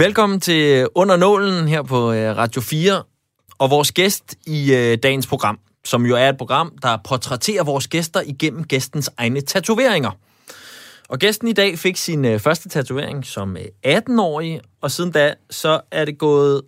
Velkommen til Under Nålen her på øh, Radio 4, og vores gæst i øh, dagens program, som jo er et program, der portrætterer vores gæster igennem gæstens egne tatoveringer. Og gæsten i dag fik sin øh, første tatovering som øh, 18-årig, og siden da så er det gået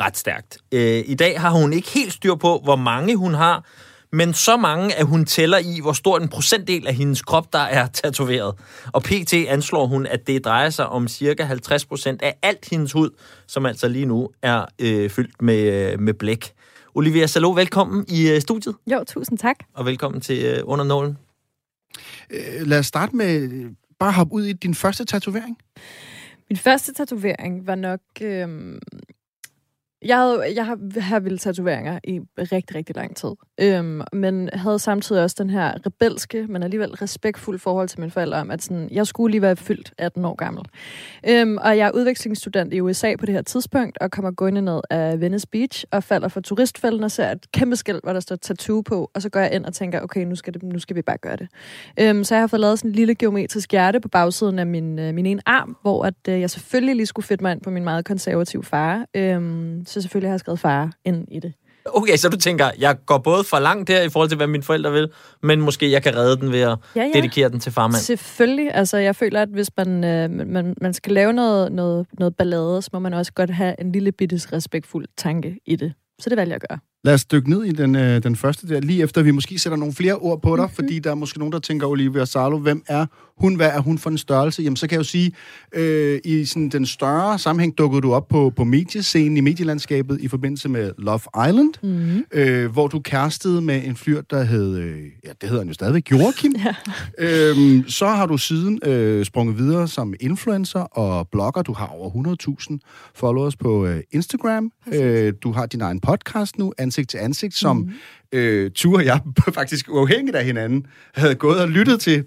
ret stærkt. Øh, I dag har hun ikke helt styr på, hvor mange hun har, men så mange, at hun tæller i, hvor stor en procentdel af hendes krop, der er tatoveret. Og PT anslår hun, at det drejer sig om cirka 50 procent af alt hendes hud, som altså lige nu er øh, fyldt med, øh, med blæk. Olivia Salo, velkommen i øh, studiet. Jo, tusind tak. Og velkommen til øh, Under Nålen. Øh, lad os starte med bare hoppe ud i din første tatovering. Min første tatovering var nok... Øh, jeg, havde, jeg har, har ville tatoveringer i rigtig, rigtig lang tid. Øhm, men havde samtidig også den her rebelske, men alligevel respektfuld forhold til mine forældre om, at sådan, jeg skulle lige være fyldt 18 år gammel. Øhm, og jeg er udvekslingsstudent i USA på det her tidspunkt, og kommer gående ned af Venice Beach, og falder for turistfælden og ser et kæmpe skilt, hvor der står tattoo på, og så går jeg ind og tænker, okay, nu skal, det, nu skal vi bare gøre det. Øhm, så jeg har fået lavet sådan en lille geometrisk hjerte på bagsiden af min, øh, min ene arm, hvor at, øh, jeg selvfølgelig lige skulle fedte mig ind på min meget konservative far. Øhm, så selvfølgelig har jeg skrevet far ind i det. Okay, så du tænker, jeg går både for langt her i forhold til, hvad mine forældre vil, men måske jeg kan redde den ved at ja, ja. dedikere den til farmand. Selvfølgelig. Altså, jeg føler, at hvis man, øh, man, man skal lave noget, noget, noget ballade, så må man også godt have en lille bittes respektfuld tanke i det. Så det vælger jeg at gøre. Lad os dykke ned i den, øh, den første der, lige efter vi måske sætter nogle flere ord på dig, mm-hmm. fordi der er måske nogen, der tænker, Olivia Salo, hvem er hun? Hvad er hun for en størrelse? Jamen, så kan jeg jo sige, øh, i sådan den større sammenhæng dukkede du op på, på mediescenen i medielandskabet i forbindelse med Love Island, mm-hmm. øh, hvor du kærestede med en fyr, der hed, øh, ja, det hedder han jo stadigvæk, Joachim. ja. øhm, så har du siden øh, sprunget videre som influencer og blogger. Du har over 100.000 followers på øh, Instagram. Øh, du har din egen podcast nu, ansigt til ansigt, som mm. øh, Ture og jeg faktisk uafhængigt af hinanden havde gået og lyttet til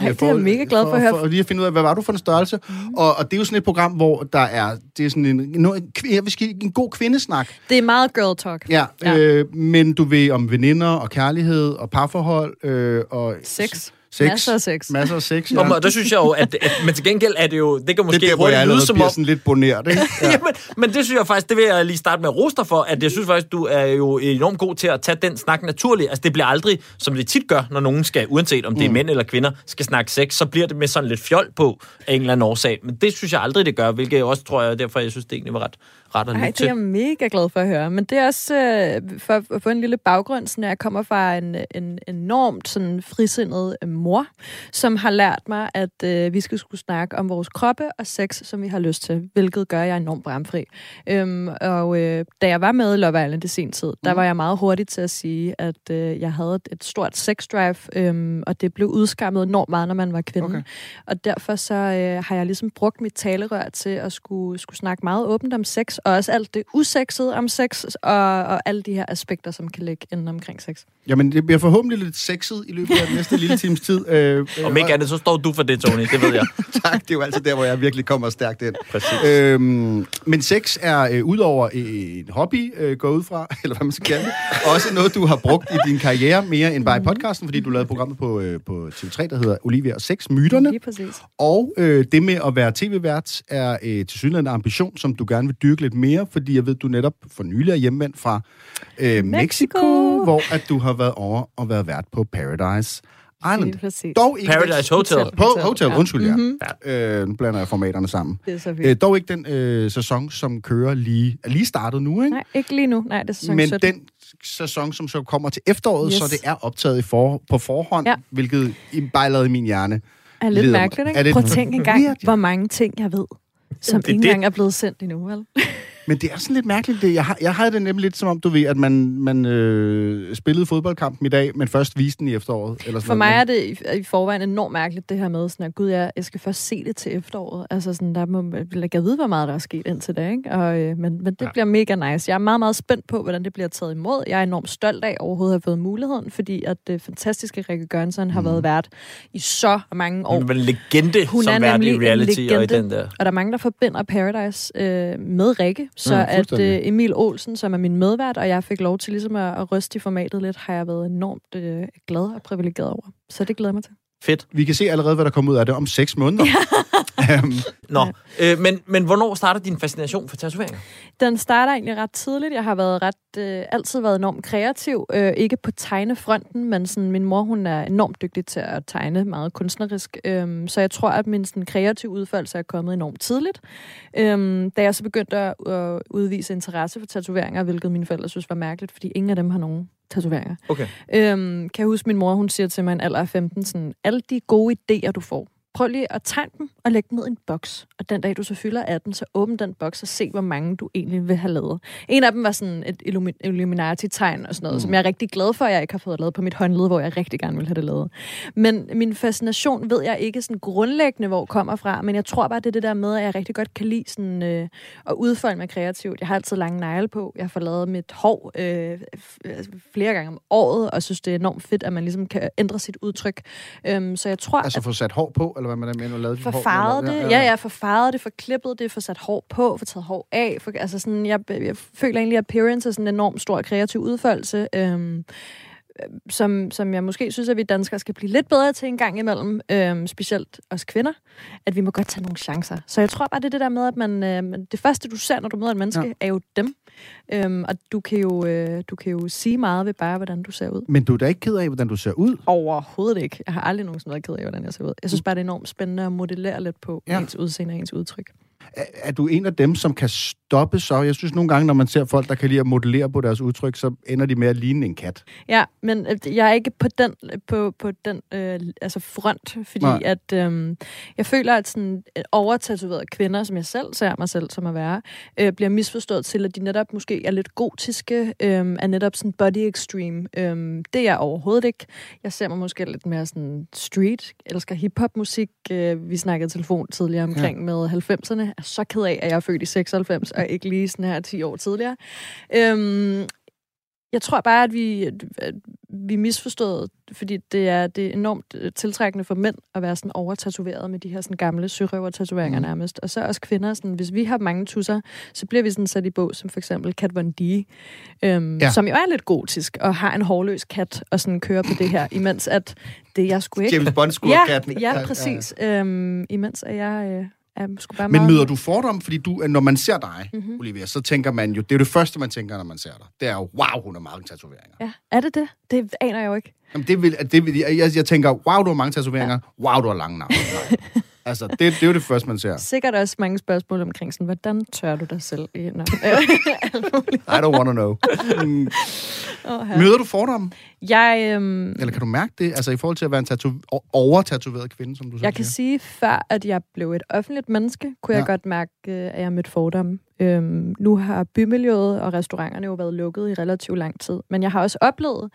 ej, det er jeg mega glad for, for at høre. For, for lige at finde ud af, hvad var du for en størrelse? Mm. Og, og det er jo sådan et program, hvor der er, det er sådan en, en, sige, en god kvindesnak. Det er meget girl talk. Ja, ja. Øh, men du ved om veninder og kærlighed og parforhold. Øh, og Sex. Sex. Masser af sex. Masser af sex, ja. Og der synes jeg jo, at, at, men til gengæld er det jo, det kan måske det er der, hurtigt lyde som om... sådan lidt boneret, ikke? Ja. ja, men, men det synes jeg faktisk, det vil jeg lige starte med at dig for, at jeg synes faktisk, du er jo enormt god til at tage den snak naturligt. Altså det bliver aldrig, som det tit gør, når nogen skal, uanset om det er mm. mænd eller kvinder, skal snakke sex, så bliver det med sådan lidt fjol på af en eller anden årsag. Men det synes jeg aldrig, det gør, hvilket jeg også tror jeg, derfor jeg synes, det egentlig var ret, ret at Ej, det er jeg mega glad for at høre. Men det er også øh, for at få en lille baggrund, så jeg kommer fra en, en enormt sådan frisindet øh, mor, som har lært mig, at øh, vi skal skulle snakke om vores kroppe og sex, som vi har lyst til, hvilket gør jeg enormt bramfri. Øhm, og øh, da jeg var med i Love Island i sin tid, der mm. var jeg meget hurtig til at sige, at øh, jeg havde et stort sex drive, øh, og det blev udskammet enormt meget, når man var kvinde. Okay. Og derfor så øh, har jeg ligesom brugt mit talerør til at skulle, skulle snakke meget åbent om sex, og også alt det usexede om sex, og, og alle de her aspekter, som kan ligge inden omkring sex. Jamen, det bliver forhåbentlig lidt sexet i løbet af den næste lille times tid. Øh, Om ikke andet, så står du for det, Tony. Det ved jeg. tak, det er jo altid der, hvor jeg virkelig kommer stærkt ind. Præcis. Øhm, men sex er øh, udover en hobby, øh, går ud fra, eller hvad man skal kalde det, også noget, du har brugt i din karriere mere end bare i mhm. podcasten, fordi du lavede programmet på, øh, på TV3, der hedder Olivia og Sex Myterne. Lige præcis. Og øh, det med at være tv-vært er øh, til synligheden en ambition, som du gerne vil dyrke lidt mere, fordi jeg ved, du netop for nylig er hjemvendt fra øh, Mexico, Mexico, hvor at du har været over og været vært på Paradise Island. Dog ikke Paradise Hotel. Hotel, på, Hotel ja. undskyld, ja. Mm-hmm. ja. Øh, nu blander jeg formaterne sammen. Det er så. Øh, dog ikke den øh, sæson, som kører lige... Er lige startet nu, ikke? Nej, ikke lige nu. Nej, det er sæson Men 17. den sæson, som så kommer til efteråret, yes. så det er optaget i for, på forhånd, ja. hvilket I bare i min hjerne. Er lidt mærkeligt, ikke? Er det... Prøv at tænke engang, hvor mange ting jeg ved, som ikke engang er blevet sendt endnu, vel? Men det er sådan lidt mærkeligt. Det. Jeg, har, jeg har det nemlig lidt som om, du ved, at man, man øh, spillede fodboldkampen i dag, men først viste den i efteråret. Eller sådan For noget. mig er det i, i forvejen enormt mærkeligt, det her med, sådan at gud, jeg, jeg skal først se det til efteråret. Altså sådan, der må, jeg kan vide, hvor meget der er sket indtil da, ikke? Og, øh, men, men det ja. bliver mega nice. Jeg er meget, meget spændt på, hvordan det bliver taget imod. Jeg er enormt stolt af overhovedet at have fået muligheden, fordi at det fantastiske Rikke Gørnsen har mm. været vært i så mange år. Hun er en legende Hun som vært i reality og i den der. Og der er mange, der forbinder Paradise øh, med Rikke, så mm, at øh, Emil Olsen, som er min medvært, og jeg fik lov til ligesom at, at ryste i formatet lidt, har jeg været enormt øh, glad og privilegeret over. Så det glæder mig til. Fedt. Vi kan se allerede, hvad der kommer ud af det om seks måneder. Øhm, Nå, øh, men, men hvornår starter din fascination for tatoveringer? Den starter egentlig ret tidligt. Jeg har været ret, øh, altid været enormt kreativ. Øh, ikke på tegnefronten, men sådan, min mor hun er enormt dygtig til at tegne meget kunstnerisk. Øh, så jeg tror, at min sådan, kreative udførelse er kommet enormt tidligt. Øh, da jeg så begyndte at øh, udvise interesse for tatoveringer, hvilket mine forældre synes var mærkeligt, fordi ingen af dem har nogen tatoveringer. Okay. Øhm, kan jeg huske, min mor hun siger til mig en alder af 15, sådan, alle de gode idéer, du får, prøv lige at tegne dem og lægge dem ned i en boks. Og den dag, du så fylder 18, så åbn den boks og se, hvor mange du egentlig vil have lavet. En af dem var sådan et Illumi- Illuminati-tegn og sådan noget, mm. som jeg er rigtig glad for, at jeg ikke har fået lavet på mit håndled, hvor jeg rigtig gerne vil have det lavet. Men min fascination ved jeg ikke sådan grundlæggende, hvor kommer fra, men jeg tror bare, det er det der med, at jeg rigtig godt kan lide sådan, øh, at udfolde mig kreativt. Jeg har altid lange negle på. Jeg får lavet mit hår øh, f- flere gange om året, og synes, det er enormt fedt, at man ligesom kan ændre sit udtryk. Øhm, så jeg tror, altså få sat hår på, eller hvad man mener, lavet dit for farvet det. Ja, ja, for farvet det, for klippet det, for sat hår på, for taget hår af. For, altså sådan, jeg, jeg føler egentlig, at appearance er sådan en enormt stor kreativ udfoldelse, øhm, som, som jeg måske synes, at vi danskere skal blive lidt bedre til en gang imellem, øhm, specielt os kvinder, at vi må godt tage nogle chancer. Så jeg tror bare, det er det der med, at man, øh, det første, du ser, når du møder en menneske, Ja. er jo dem. Øhm, og du kan, jo, øh, du kan jo sige meget ved bare, hvordan du ser ud. Men du er da ikke ked af, hvordan du ser ud? Overhovedet ikke. Jeg har aldrig nogensinde været ked af, hvordan jeg ser ud. Jeg synes bare, det er enormt spændende at modellere lidt på ja. ens udseende og ens udtryk. Er, er du en af dem, som kan stoppe så? Jeg synes nogle gange, når man ser folk, der kan lide at modellere på deres udtryk, så ender de med at ligne en kat. Ja, men øh, jeg er ikke på den, på, på den øh, altså front, fordi Nej. At øh, jeg føler, at sådan øh, overtatoverede kvinder, som jeg selv ser mig selv som at være, øh, bliver misforstået til, at de netop måske er lidt gotiske, øh, er netop sådan body extreme. Øh, det er jeg overhovedet ikke. Jeg ser mig måske lidt mere sådan street, elsker hiphop-musik. Øh, vi snakkede telefon tidligere omkring ja. med 90'erne. Jeg er så ked af, at jeg er født i 96, og ikke lige sådan her 10 år tidligere. Øhm, jeg tror bare, at vi, at vi misforstået, fordi det er, det er enormt øh, tiltrækkende for mænd at være sådan overtatoveret med de her sådan gamle sørøver-tatoveringer Mm. nærmest. Og så også kvinder, sådan, hvis vi har mange tusser, så bliver vi sådan sat i bås, som for eksempel Kat Von D, øhm, Ja. ja. som jo er lidt gotisk og har en hårløs kat og sådan kører på det her, imens at det jeg skulle ikke... James Bond Ja, ja, præcis. Øhm, imens at jeg øh, er sgu bare Men meget... møder du fordomme? Fordi du, når man ser dig, Mhm. mm-hmm. Olivia, så tænker man jo, det er jo det første, man tænker, når man ser dig. Det er jo, wow, hun har mange tatoveringer. Ja, er det det? Det aner jeg jo ikke. Jamen, det vil, det vil, jeg, jeg tænker, wow, du har mange tatoveringer. Ja. Wow, du har lange navne. Altså, det, det er jo det første, man ser. Sikkert også mange spørgsmål omkring sådan, hvordan tør du dig selv i? Muligt. I don't wanna know. Mm. Her. Møder du fordomme? Jeg, øhm, Eller kan du mærke det? Altså i forhold til at være en tato- overtatoveret kvinde, som du selv jeg kan siger? sige, før at jeg blev et offentligt menneske, kunne ja. Ja. jeg godt mærke, øh, at jeg mødte fordomme. Øhm, nu har bymiljøet og restauranterne jo været lukket i relativt lang tid. Men jeg har også oplevet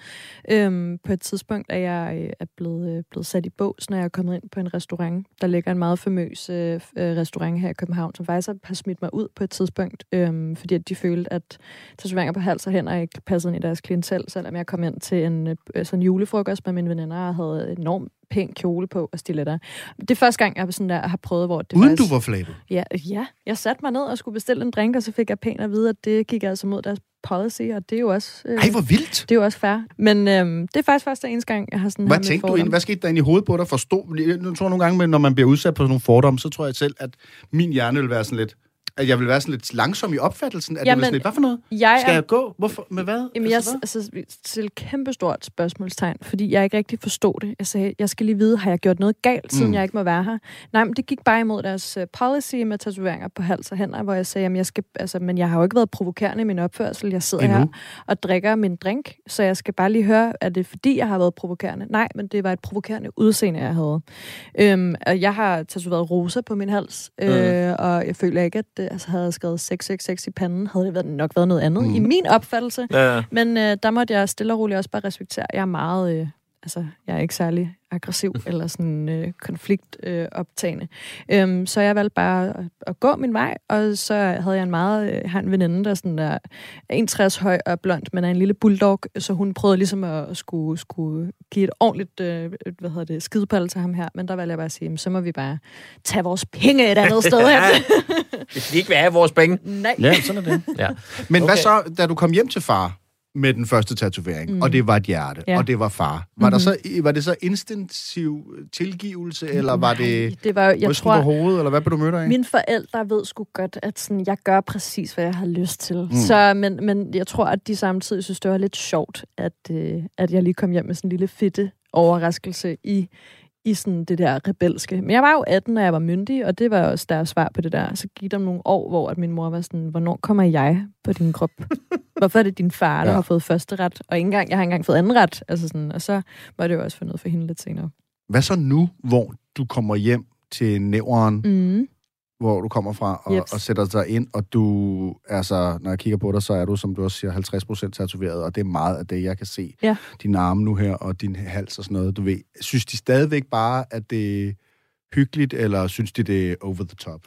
øhm, på et tidspunkt, at jeg øh, er blevet, øh, blevet sat i bås, når jeg er kommet ind på en restaurant. Der ligger en meget famøs øh, øh, restaurant her i København, som faktisk har smidt mig ud på et tidspunkt, øhm, fordi at de følte, at tatoveringer på hals og hænder ikke passede ind i deres klientel, selvom jeg kom ind til en øh, sådan julefrokost med mine veninder og havde enormt pæn kjole på og stiletter. Det er første gang, jeg sådan der, har prøvet, hvor det Uden faktisk... du var flabet. Ja, ja, jeg satte mig ned og skulle bestille en drink, og så fik jeg pænt at vide, at det gik altså mod deres policy, og det er jo også, øh, Ej, hvor vildt. det er jo også fair. Men øhm, det er faktisk første eneste gang, jeg har sådan Hvad tænkte du egentlig? Hvad skete der inde i hovedet på dig? Forstod, nu tror jeg nogle gange, når man bliver udsat på sådan nogle fordomme, så tror jeg selv, at min hjerne vil være sådan lidt, at jeg vil være sådan lidt langsom i opfattelsen. At Jamen, det sådan lidt, hvad for noget? Jeg Skal er jeg gå? Hvorfor? Med hvad? Jamen, jeg Altså, hvad? altså, et kæmpe stort spørgsmålstegn, fordi jeg ikke rigtig forstod det. Jeg sagde, jeg skal lige vide, har jeg gjort noget galt, siden Mm. mm. jeg ikke må være her? Nej, men det gik bare imod deres uh, policy med tatoveringer på hals og hænder, hvor jeg sagde, jamen, jeg skal, altså, men jeg har jo ikke været provokerende i min opførsel. Jeg sidder Endnu. her og drikker min drink, så jeg skal bare lige høre, er det fordi, jeg har været provokerende? Nej, men det var et provokerende udseende, jeg havde. Øhm, og jeg har tatoveret roser på min hals, øh, Mm. og jeg føler ikke, at altså, havde skrevet 666 i panden, havde det været, nok været noget andet. Mm. I min opfattelse, Ja. men øh, der måtte jeg stille og roligt også bare respektere. Jeg er meget, øh, altså, jeg er ikke særlig aggressiv eller sådan øh, konfliktoptagende. Øh, optagende. øhm, så jeg valgte bare at, at gå min vej, og så havde jeg en meget, øh, har en veninde, der sådan der, er 61 høj og blond, men er en lille bulldog, så hun prøvede ligesom at skulle, skulle give et ordentligt, øh, hvad hedder det, skidepald til ham her, men der valgte jeg bare at sige, så må vi bare tage vores penge et andet sted hen. Det skal ikke være vores penge. Nej. Ja, sådan er det. Ja. Men okay. hvad så, da du kom hjem til far med den første tatovering, mm. og det var et hjerte, Ja. og det var far. Var, Mhm. der så, var det så instinktiv tilgivelse, eller var det Nej, det var, jeg tror, på hovedet, eller hvad blev du mødt af? Mine forældre ved sgu godt, at sådan, jeg gør præcis, hvad jeg har lyst til. Mm. Så, men, men jeg tror, at de samtidig synes, det var lidt sjovt, at, øh, at jeg lige kom hjem med sådan en lille fitte overraskelse i, i sådan det der rebelske. Men jeg var jo 18, når jeg var myndig, og det var også deres svar på det der. Så gik der nogle år, hvor at min mor var sådan, hvornår kommer jeg på din krop? Hvorfor er det din far, der Ja. har fået første ret? Og ikke engang, jeg har ikke engang fået anden ret. Altså sådan, og så var det jo også for noget for hende lidt senere. Hvad så nu, hvor du kommer hjem til nævren, Mm. Hvor du kommer fra, og, Jeps. og sætter dig ind, og du, altså, når jeg kigger på dig, så er du, som du også siger, 50% tatoveret, og det er meget af det, jeg kan se. Ja. Dine arme nu her, og din hals og sådan noget, du ved. Synes de stadigvæk bare, at det er hyggeligt, eller synes de, det er over the top?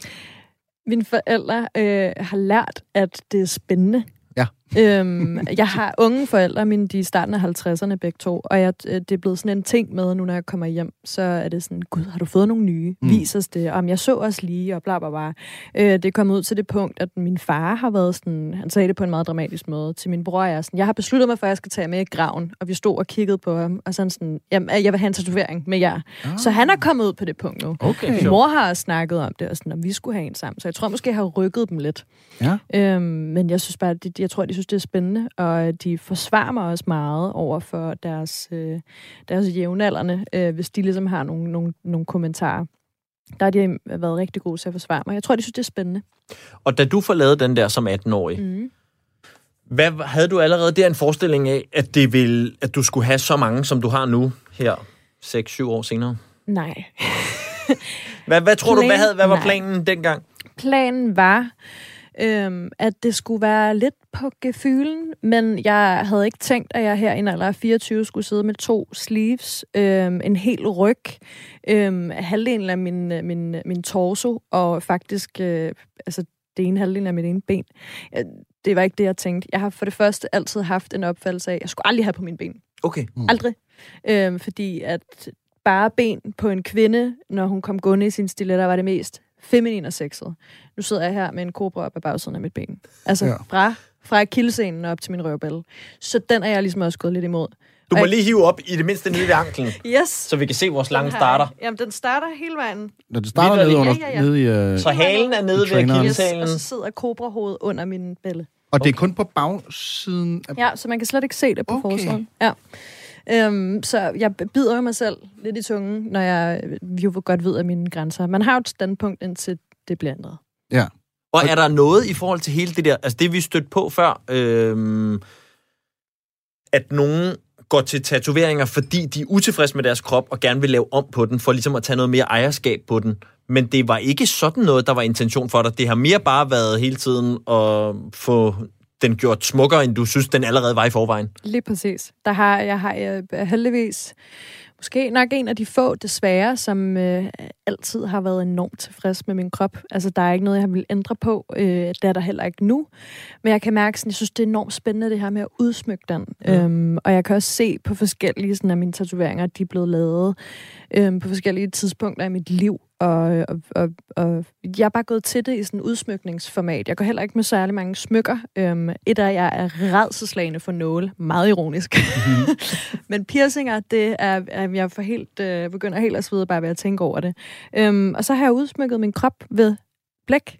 Mine forældre øh, har lært, at det er spændende. Ja. Øhm, jeg har unge forældre, mine de er i starten af 50'erne begge to, og jeg, øh, det er blevet sådan en ting med, nu når jeg kommer hjem, så er det sådan, gud, har du fået nogle nye? Mm. Vis os det. Om jeg så os lige, og bla bla bla. Øh, det er kommet ud til det punkt, at min far har været sådan, han sagde det på en meget dramatisk måde til min bror, og jeg er sådan, jeg har besluttet mig for, at jeg skal tage med i graven, og vi stod og kiggede på ham, og sådan sådan, jamen, jeg vil have en tatovering med jer. Ah. Så han er kommet ud på det punkt nu. Okay, Min mor har også snakket om det, og sådan, om vi skulle have en sammen. Så jeg tror måske, jeg har rykket dem lidt. Ja. Øhm, men jeg synes bare, de, jeg tror, de synes, det er spændende, og de forsvarer mig også meget over for deres, øh, deres jævnaldrende, øh, hvis de ligesom har nogle, nogle, nogle kommentarer. Der har de været rigtig gode til at forsvare mig. Jeg tror, de synes, det er spændende. Og da du forlavede den der som 18-årig, Mm. hvad havde du allerede der en forestilling af, at, det ville, at du skulle have så mange, som du har nu her 6-7 år senere? Nej. Hvad, hvad tror du, hvad, Plan- havde, hvad var Nej. planen dengang? Planen var, øhm, at det skulle være lidt på gefylen, men jeg havde ikke tænkt, at jeg her i en alder af 24 skulle sidde med to sleeves, øhm, en hel ryg, øhm, halvdelen af min, min, min torso, og faktisk øh, altså, det ene halvdelen af mit ene ben. Øh, Det var ikke det, jeg tænkte. Jeg har for det første altid haft en opfattelse af, at jeg skulle aldrig have på mine ben. Okay. Mm. Aldrig. Øhm, fordi at bare ben på en kvinde, når hun kom gående i sin stiletter, var det mest feminin og sexet. Nu sidder jeg her med en kobra op ad bagsiden af mit ben. Altså ja. fra, fra kildescenen op til min røvballe. Så den er jeg ligesom også gået lidt imod. Du må lige hive op i det mindste nede ved anklen, Yes! så vi kan se, hvor slangen Den her- starter. Jamen, den starter hele vejen. Når det starter nede, under, Ja, ja, ja. nede i... Øh, Så halen er nede ved traineren. akilleshælen. og så sidder kobrahovedet under min bælle. og det er kun på bagsiden af... Ja, så man kan slet ikke se det på Okay. okay. forsiden. Ja. Øhm, så jeg bider jo mig selv lidt i tungen, når jeg jo godt ved af mine grænser. Man har jo et standpunkt, indtil det bliver ændret. Ja. Og er der noget i forhold til hele det der, altså det vi stødte på før, øhm, at nogen går til tatoveringer, fordi de er utilfredse med deres krop og gerne vil lave om på den, for ligesom at tage noget mere ejerskab på den. Men det var ikke sådan noget, der var intention for dig. Det har mere bare været hele tiden at få den gjort smukkere, end du synes, den allerede var i forvejen. Lige præcis. Der har, jeg har øh, heldigvis måske nok en af de få, desværre, som øh, altid har været enormt tilfreds med min krop. Altså, der er ikke noget, jeg vil ændre på. Øh, det er der heller ikke nu. Men jeg kan mærke, at jeg synes, det er enormt spændende, det her med at udsmykke den. Ja. Øhm, og jeg kan også se på forskellige sådan, af mine tatoveringer, at de er blevet lavet øhm, på forskellige tidspunkter i mit liv. Og, og, og, og jeg er bare gået til det i sådan udsmykningsformat. Jeg går heller ikke med særlig mange smykker. Øhm, et af jeg er redselslagende for nåle. Meget ironisk. Men piercinger, det er, er jeg for helt, øh, begynder helt at svede bare ved at tænke over det. Øhm, og så har jeg udsmykket min krop ved blæk.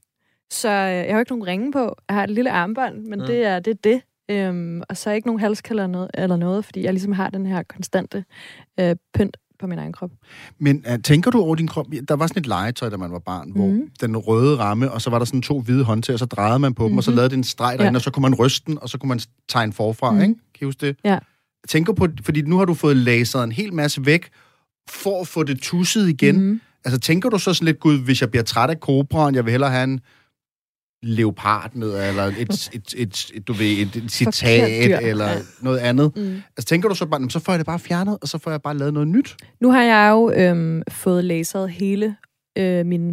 Så øh, jeg har jo ikke nogen ringe på. Jeg har et lille armbånd, men Mm. mm. det er det. Er det. Øhm, og så ikke nogen halskælder eller noget, eller noget, fordi jeg ligesom har den her konstante øh, pynt på min egen krop. Men uh, tænker du over din krop? Der var sådan et legetøj, da man var barn, mm. hvor Mhm. den røde ramme, og så var der sådan to hvide håndtag, og så drejede man på dem, og så Mhm. lavede det en streg derinde, Ja. og så kunne man ryste den, og så kunne man tegne forfra, Mhm. ikke? Kan I huske det? Ja. Tænker på, fordi nu har du fået laseret en hel masse væk, for at få det tusset igen. Mm. Mm. Altså tænker du så sådan lidt, gud, hvis jeg bliver træt af kobraen, jeg vil hellere have en leopard med, eller et, et, et, et, et du ved, et, et citat, eller Ja. noget andet. Mm. Altså tænker du så bare, "Jamen, så får jeg det bare fjernet, og så får jeg bare lavet noget nyt? Nu har jeg jo øhm, fået laseret hele øh, min,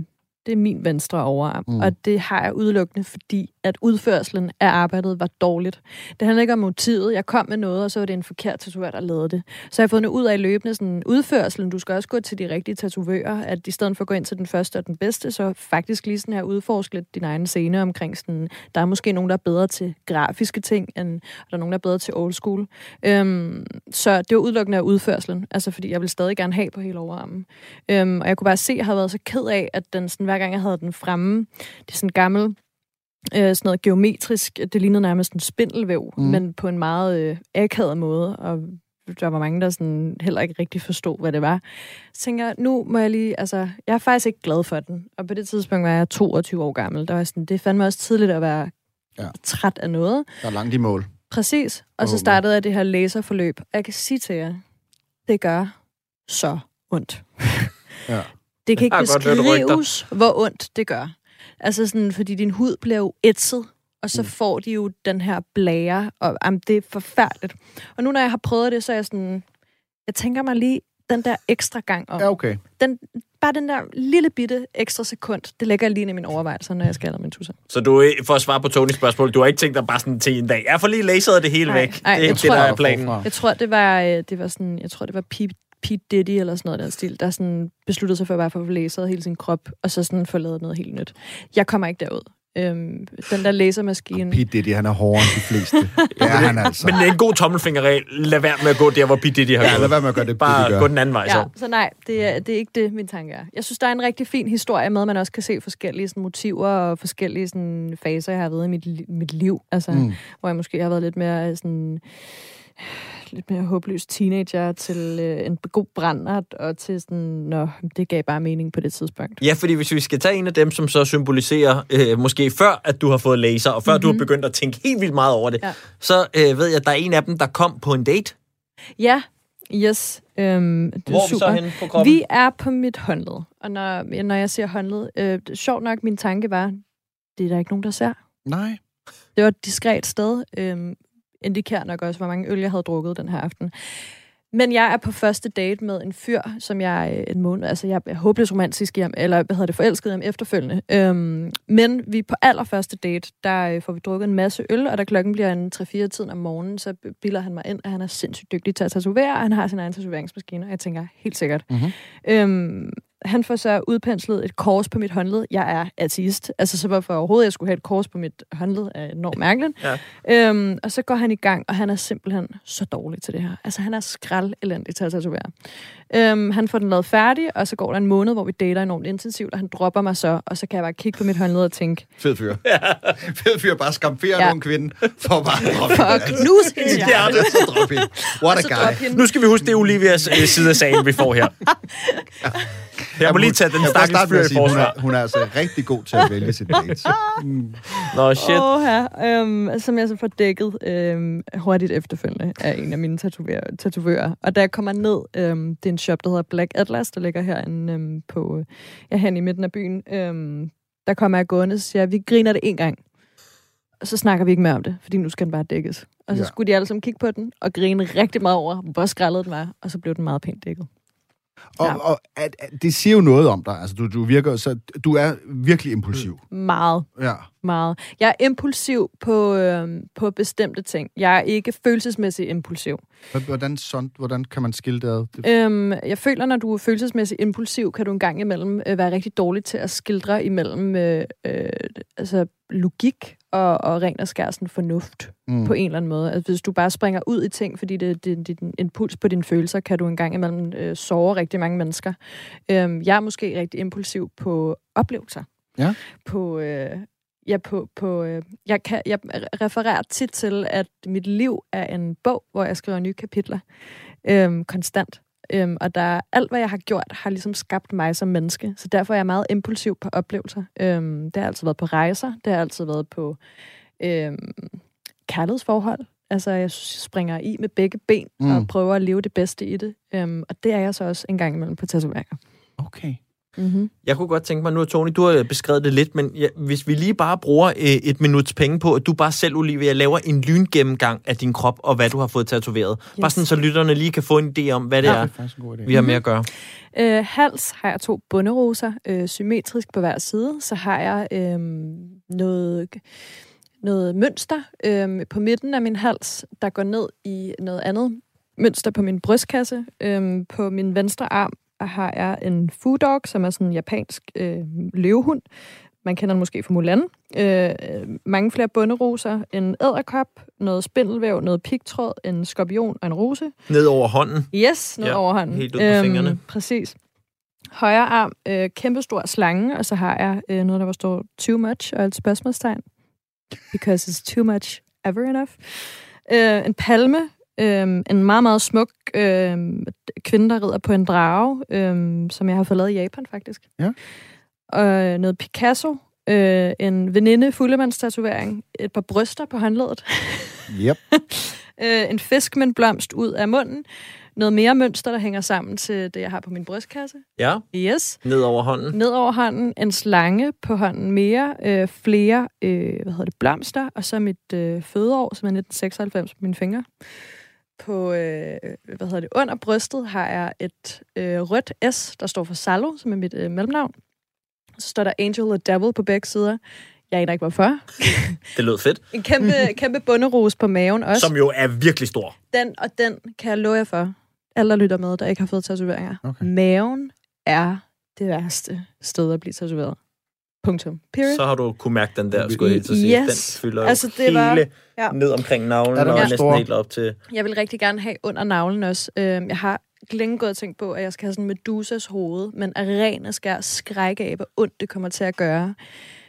det er min venstre overarm, mm. og det har jeg udelukkende, fordi at udførselen af arbejdet var dårligt. Det handler ikke om motivet. Jeg kom med noget, og så var det en forkert tatovør, der lavede det. Så jeg har fundet ud af løbende sådan, udførselen. Du skal også gå til de rigtige tatovører, at i stedet for at gå ind til den første og den bedste, så faktisk lige sådan her udforske lidt din egen scene omkring sådan, der er måske nogen, der er bedre til grafiske ting, end og der er nogen, der er bedre til old school. Øhm, så det var udelukkende af udførselen, altså fordi jeg ville stadig gerne have på hele overarmen. Øhm, og jeg kunne bare se, at jeg havde været så ked af, at den, sådan, hver gang jeg havde den fremme, det er sådan gammel, øh, sådan noget geometrisk, det lignede nærmest en spindelvæv, mm. men på en meget øh, akavet måde, og der var mange, der sådan heller ikke rigtig forstod, hvad det var. Så tænker jeg, nu må jeg lige, altså, jeg er faktisk ikke glad for den. Og på det tidspunkt var jeg 22 år gammel. Der var sådan, det fandt mig også tidligt at være ja. træt af noget. Der er langt i mål. Præcis. Og så startede jeg det her laserforløb. Jeg kan sige til jer, det gør så ondt. ja. Det kan ikke beskrives, hvor ondt det gør. Altså sådan, fordi din hud bliver jo ætset, og så mm. får de jo den her blære, og jamen, det er forfærdeligt. Og nu når jeg har prøvet det, så er jeg sådan, jeg tænker mig lige den der ekstra gang om. Ja, okay. Den, bare den der lille bitte ekstra sekund, det lægger jeg lige i mine overvejelser, når jeg skal have min tusser. Så du, for at svare på Tonys spørgsmål, du har ikke tænkt dig bare sådan til en dag, jeg får lige laseret det hele nej, væk. Nej, det er det, tror, der er planen. Jeg tror, det var, øh, det var sådan, jeg tror, det var Pete, Pete Diddy eller sådan noget der stil, der sådan besluttede sig for at bare få laseret hele sin krop, og så sådan få lavet noget helt nyt. Jeg kommer ikke derud. Øhm, den der lasermaskine. Pete Diddy, han er hårdere end de fleste. ja, han altså. Men det er en god tommelfingerregel. Lad være med at gå der, hvor Pete Diddy har ja, gået. lad være med at gøre det, Bare gør. gå den anden vej, ja, så. så nej, det er, det er ikke det, min tanke er. Jeg synes, der er en rigtig fin historie med, at man også kan se forskellige sådan, motiver og forskellige sådan, faser, jeg har været i mit, mit liv. Altså, mm. Hvor jeg måske har været lidt mere sådan lidt mere håbløs teenager til øh, en god brændert, og til sådan, nå, det gav bare mening på det tidspunkt. Ja, fordi hvis vi skal tage en af dem, som så symboliserer, øh, måske før, at du har fået laser, og før mm-hmm. du har mhm. begyndt at tænke helt vildt meget over det, ja. så øh, ved jeg, at der er en af dem, der kom på en date. Ja, yes. Øhm, det Hvor er super. vi så henne på kroppen? Vi er på mit håndled, og når, når jeg siger håndled, øh, sjovt nok, min tanke var, det er der ikke nogen, der ser. Nej. Det var et diskret sted. Øhm, indikerer nok også, hvor mange øl jeg havde drukket den her aften. Men jeg er på første date med en fyr, som jeg øh, en måned, altså jeg er håbløs romantisk i ham, eller hvad hedder det, forelsket i ham efterfølgende. Øhm, men vi på allerførste date, der øh, får vi drukket en masse øl, og da klokken bliver en 3-4 tiden om morgenen, så bilder han mig ind, at han er sindssygt dygtig til at tatovere, og han har sin egen tatoveringsmaskine, og jeg tænker, helt sikkert. Mm-hmm. Øhm, han får så udpenslet et kors på mit håndled. Jeg er ateist. Altså, så hvorfor overhovedet jeg skulle have et kors på mit håndled, er enormt mærkeligt. ja. øhm, og så går han i gang, og han er simpelthen så dårlig til det her. Altså, han er skrald elendig til at tatovere. Øhm, han får den lavet færdig, og så går der en måned, hvor vi dater enormt intensivt, og han dropper mig så, og så kan jeg bare kigge på mit håndled og tænke... Fed fyr. Ja. Fed fyr, bare skamferer ja. nogle kvinde, for bare at droppe For at knuse hendes hjerte. så drop hende. What a guy. Nu skal vi huske, det er Olivias øh, side af sagen, vi får her. ja. Jeg må lige tage den stakkels fyr i forsvar. Hun er, hun er altså rigtig god til at vælge sit dates. Mm. Nå, shit. Åh, her, øhm, som jeg så får dækket øhm, hurtigt efterfølgende af en af mine tatovører. Og da jeg kommer ned, øhm, det er en shop, der hedder Black Atlas, der ligger herinde øhm, på, ja, hen i midten af byen. Øhm, der kommer jeg gående og siger, vi griner det en gang. Og så snakker vi ikke mere om det, fordi nu skal den bare dækkes. Og så ja. skulle de alle sammen kigge på den og grine rigtig meget over, hvor skrællet den var, og så blev den meget pænt dækket. Og, ja. og at, at, det siger jo noget om dig. Altså, du, du virker så... Du er virkelig impulsiv. Meget. Ja. Meget. Jeg er impulsiv på, øh, på bestemte ting. Jeg er ikke følelsesmæssigt impulsiv. Hvordan, sådan, hvordan kan man skille det ad? Øhm, jeg føler, når du er følelsesmæssigt impulsiv, kan du en gang imellem øh, være rigtig dårlig til at skildre imellem øh, øh, altså, logik og, og ren og skær sådan fornuft mm. på en eller anden måde. Altså, hvis du bare springer ud i ting, fordi det, det, det er en impuls på dine følelser, kan du en gang imellem øh, såre rigtig mange mennesker. Øhm, jeg er måske rigtig impulsiv på oplevelser. Ja. På, øh, ja, på, på, øh, jeg, kan, jeg refererer tit til, at mit liv er en bog, hvor jeg skriver nye kapitler øh, konstant. Øhm, og der, alt, hvad jeg har gjort, har ligesom skabt mig som menneske. Så derfor er jeg meget impulsiv på oplevelser. Øhm, det har altid været på rejser. Det har altid været på øhm, kærlighedsforhold. Altså, jeg springer i med begge ben mm. og prøver at leve det bedste i det. Øhm, og det er jeg så også en gang imellem på tatoveringer. Okay. Mm-hmm. Jeg kunne godt tænke mig, nu Tony, du har beskrevet det lidt, men ja, hvis vi lige bare bruger øh, et minuts penge på, at du bare selv, Olivia, laver en lyngennemgang af din krop og hvad du har fået tatoveret. Yes. Bare sådan, så lytterne lige kan få en idé om, hvad det ja, er, det er vi har med at gøre. Øh, hals har jeg to bunderoser, øh, symmetrisk på hver side. Så har jeg øh, noget noget mønster øhm, på midten af min hals, der går ned i noget andet mønster på min brystkasse. Øhm, på min venstre arm har jeg en food dog, som er sådan en japansk øh, løvehund. Man kender den måske fra Mulan. Øh, mange flere bunderoser, en æderkop, noget spindelvæv, noget pigtråd, en skorpion og en rose. Ned over hånden. Yes, ned Ja, over hånden. helt ud på fingrene. Præcis. Højre arm, øh, kæmpestor slange, og så har jeg øh, noget, der står too much, og et spørgsmålstegn. Because it's too much ever enough. Øh, en palme, øh, en meget, meget smuk øh, kvinde, der rider på en drage, øh, som jeg har fået lavet i Japan, faktisk. Ja. Og noget Picasso, øh, en veninde fuldemandstatovering, et par bryster på håndledet, Yep. øh, en fisk med en blomst ud af munden, noget mere mønster, der hænger sammen til det, jeg har på min brystkasse. Ja, Yes. ned over hånden. Ned over hånden, en slange på hånden mere, øh, flere øh, hvad hedder det, blomster, og så mit øh, fødeår, som er 1996 på mine fingre. På, øh, hvad hedder det, under brystet har jeg et øh, rødt S, der står for Salo, som er mit øh, mellemnavn. Så står der Angel og Devil på begge sider. Jeg aner ikke, hvorfor. Det lød fedt. En kæmpe, kæmpe bunderos på maven også. Som jo er virkelig stor. Den og den kan jeg love jer for. Alle, der lytter med, der ikke har fået tatoveringer. Okay. Maven er det værste sted at blive tatoveret. Punktum. Period. Så har du kunne mærke den der, skulle jeg helt til at sige. Yes. Den fylder Altså, det hele var- ja. ned omkring navlen, Er og også næsten helt op til... Jeg vil rigtig gerne have under navlen også. Øhm, Jeg har længe gået og tænkt på, at jeg skal have sådan en Medusas hoved, men af ren og skær skræk af, hvor ondt det kommer til at gøre.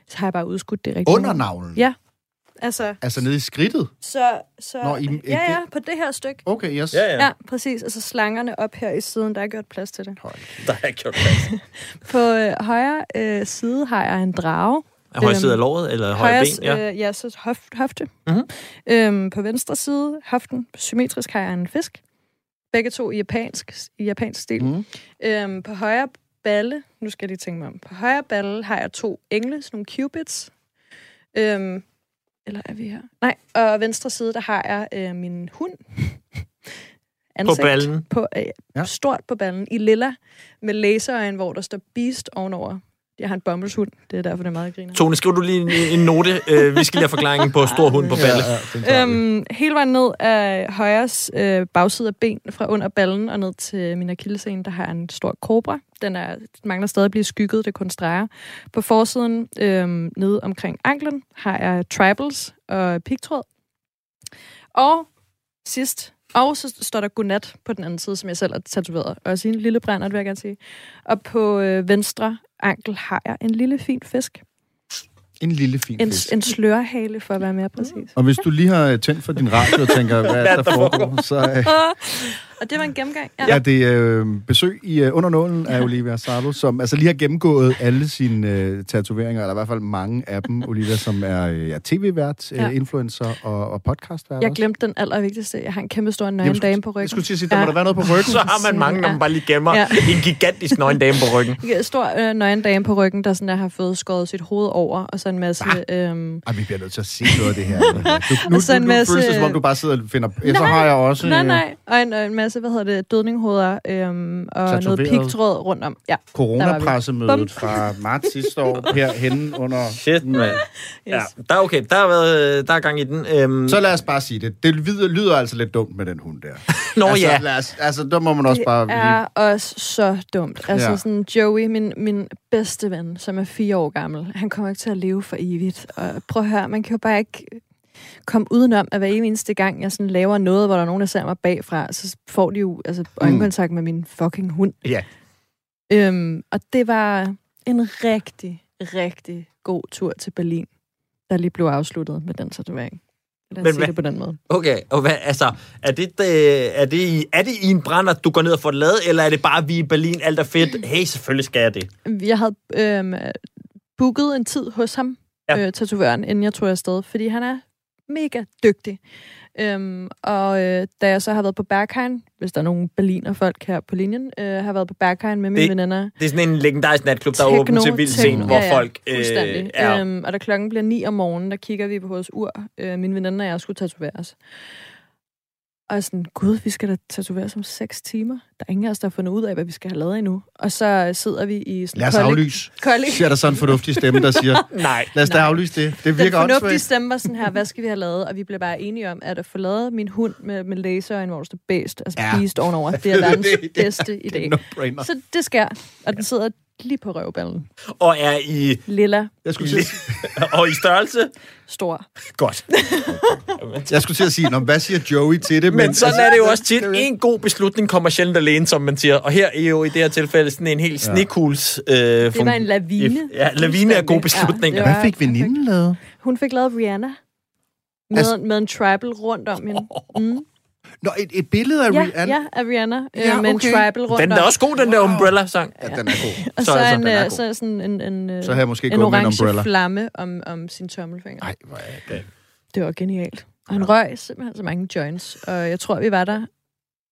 Så har jeg bare udskudt det rigtig Under navlen? Ja. Altså, Altså nede i skridtet? så... så Nå, i- ja, ja, på det her stykke. Okay, yes. Ja, ja, Ja, præcis. Altså slangerne op her i siden, der er gjort plads til det. Hold. der er gjort plads. På øh, højre øh, side har jeg en drage. Er højre side af låret, eller højre Højre, ben? Ja. øh, ja, så hof, hofte. Mhm. Øhm, på venstre side, hoften, symmetrisk har jeg en fisk. Begge to i japansk, i japansk stil. Mm. Øhm, på højre balle, nu skal jeg lige tænke mig om. På højre balle har jeg to engle, sådan nogle cupids. Øhm, eller er vi her? Nej, og venstre side, der har jeg øh, min hund. På ballen. På, øh, ja. Stort på ballen, i lilla, med laserøjen, hvor der står Beast ovenover. Jeg har en bomuldshund, det er derfor, det er meget griner. Tone, skriv du lige en, en note. Øh, vi skal lige have forklaringen på stor hund på balle. Ja, ja. Øhm, hele vejen ned af højres øh, bagside af ben, fra under ballen og ned til min akillescene, der har jeg en stor kobra. Den er, mangler stadig at blive skygget, det er kun streger. På forsiden, øhm, nede omkring anklen, har jeg tribals og pigtråd. Og sidst, og så står der godnat på den anden side, som jeg selv har tatoveret. Også i en lille brænder, vil jeg gerne sige. Og på øh, venstre ankel har jeg en lille fin fisk. En lille fin En, fisk. en slørhale, for at være mere præcis. Og hvis du lige har tændt for din radio og tænker, hvad, er der, der foregår, så øh, og det var en gennemgang. Ja. ja. er det øh, besøg i øh, Undernålen af Olivia Sardo, som altså lige har gennemgået alle sine øh, tatoveringer, eller i hvert fald mange af dem, Olivia, som er øh, ja, tv-vært, øh, Ja. influencer og, og podcastvært Jeg glemte den allervigtigste. Jeg har en kæmpe stor nøgen dame på Jeg ryggen. skulle til at sige, der Ja. må der være noget på ryggen. Så har man mange, når man Ja. bare lige gemmer Ja. en gigantisk nøgen dame på ryggen. En stor øh, nøgen dame på ryggen, der sådan der har fået skåret sit hoved over, og så en masse... Øhm, Ej, vi bliver nødt til at se noget af det her. Du, nu, Og så en nu, nu masse- føles det, som om du bare sidder og finder... Ja, så har jeg også... nej, øh, nej. Og en, og en masse, hvad hedder det, dødninghoveder, øhm, og noget Tatoveret. pigtråd rundt om. Ja, Coronapressemødet fra marts sidste år, herhenne under... Shit, mand. yes. Ja, der er okay. Der er, været, der er gang i den. Øhm, Så lad os bare sige det. Det lyder, lyder altså lidt dumt med den hund der. Nå altså, ja. Lad os, altså, der må man også bare... Det er også så dumt. Altså ja. sådan Joey, min, min bedste ven, som er fire år gammel, han kommer ikke til at leve for evigt. Og prøv at høre, man kan jo bare ikke komme udenom, at hver eneste gang, jeg sådan laver noget, hvor der er nogen, der ser mig bagfra, så får de jo altså, øjenkontakt med min fucking hund. Ja. Øhm, og det var en rigtig, rigtig god tur til Berlin, der lige blev afsluttet med den tatovering. Lad os Men sige det på den måde. Okay, og hvad, altså, er det, øh, er, det i, er det i en brænder, du går ned og får det lavet, eller er det bare, vi i Berlin, alt er fedt? Hey, selvfølgelig skal jeg det. Jeg havde øhm, booket en tid hos ham, ja. øh, tatovøren, inden jeg tog afsted, fordi han er mega dygtig. Øhm, og øh, da jeg så har været på Berghain, hvis der er nogle berliner folk her på linjen, øh, har været på Berghain med mine Det- veninder. Det er sådan en legendarisk natklub, der er åben til vildt sent, hvor ja, ja, folk øh, er... Øhm, og da klokken bliver 9 om morgenen, der kigger vi på vores ur. Øh, mine veninder og jeg skulle tatoveres. Og sådan, gud, vi skal da tatovere som seks timer. Der er ingen af os, der har fundet ud af, hvad vi skal have lavet endnu. Og så sidder vi i sådan Lad os kollek- aflyse. kollek- Siger der sådan en fornuftig stemme, der siger, Nej. lad os da Nej. aflyse det. Det Den virker fornuftige åndssvagt. stemme var sådan her, hvad skal vi have lavet? Og vi blev bare enige om, at at få lavet min hund med, med laserøjen, hvor der står bedst, altså Ja. beast ovenover, det er verdens Det- det- bedste Det er idé. en no-brainer. Så det sker, og den sidder lige på røvballen. Og er i, Lilla, Jeg skulle, til, at- og i størrelse? stor. Godt. jeg skulle til at sige, Nå, hvad siger Joey til det? Men sådan er det jo også tit. En god beslutning kommer sjældent alene, som man siger. Og her er jo i det her tilfælde sådan en helt snekuls... Øh, Det var en lavine. Ja, lavine er gode beslutninger. Ja, Hvad fik veninden lavet? Hun fik lavet Rihanna. Med, Altså- med en tribal rundt om hende. Mm. Nå, et, et billede af Ja, Rihanna? ja, af Rihanna. Øh, Ja, med en okay. tribal rundt Den er også god, den der Umbrella-sang. Ja, den er god. Og Så så, altså, en, er øh, god. så sådan en, en, øh, Så har jeg måske en med en orange umbrella. flamme om, om sin tommelfinger. Nej, hvor er det. Det var genialt. Og han røg simpelthen så mange joints. Og jeg tror, vi var der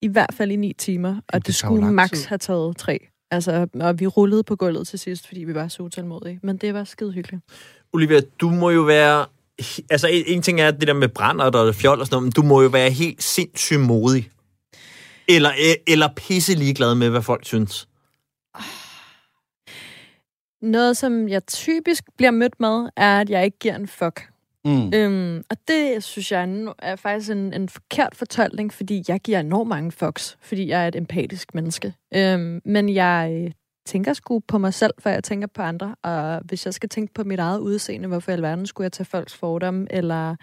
i hvert fald i ni timer. Og det, det skulle max have taget tre. Altså, og vi rullede på gulvet til sidst, fordi vi var så utålmodige. Men det var skide hyggeligt. Olivia, du må jo være... Altså, en, en ting er det der med brænder og fjol og sådan noget, men du må jo være helt sindssygt modig. Eller, øh, eller pisse ligeglad med, hvad folk synes. Noget, som jeg typisk bliver mødt med, er, at jeg ikke giver en fuck. Mm. Øhm, og det synes jeg er, er faktisk en, en forkert fortolkning, fordi jeg giver enormt mange fucks, fordi jeg er et empatisk menneske. Øhm, men jeg øh, tænker sgu på mig selv, før jeg tænker på andre. Og hvis jeg skal tænke på mit eget udseende, hvorfor i alverden skulle jeg tage folks fordomme eller,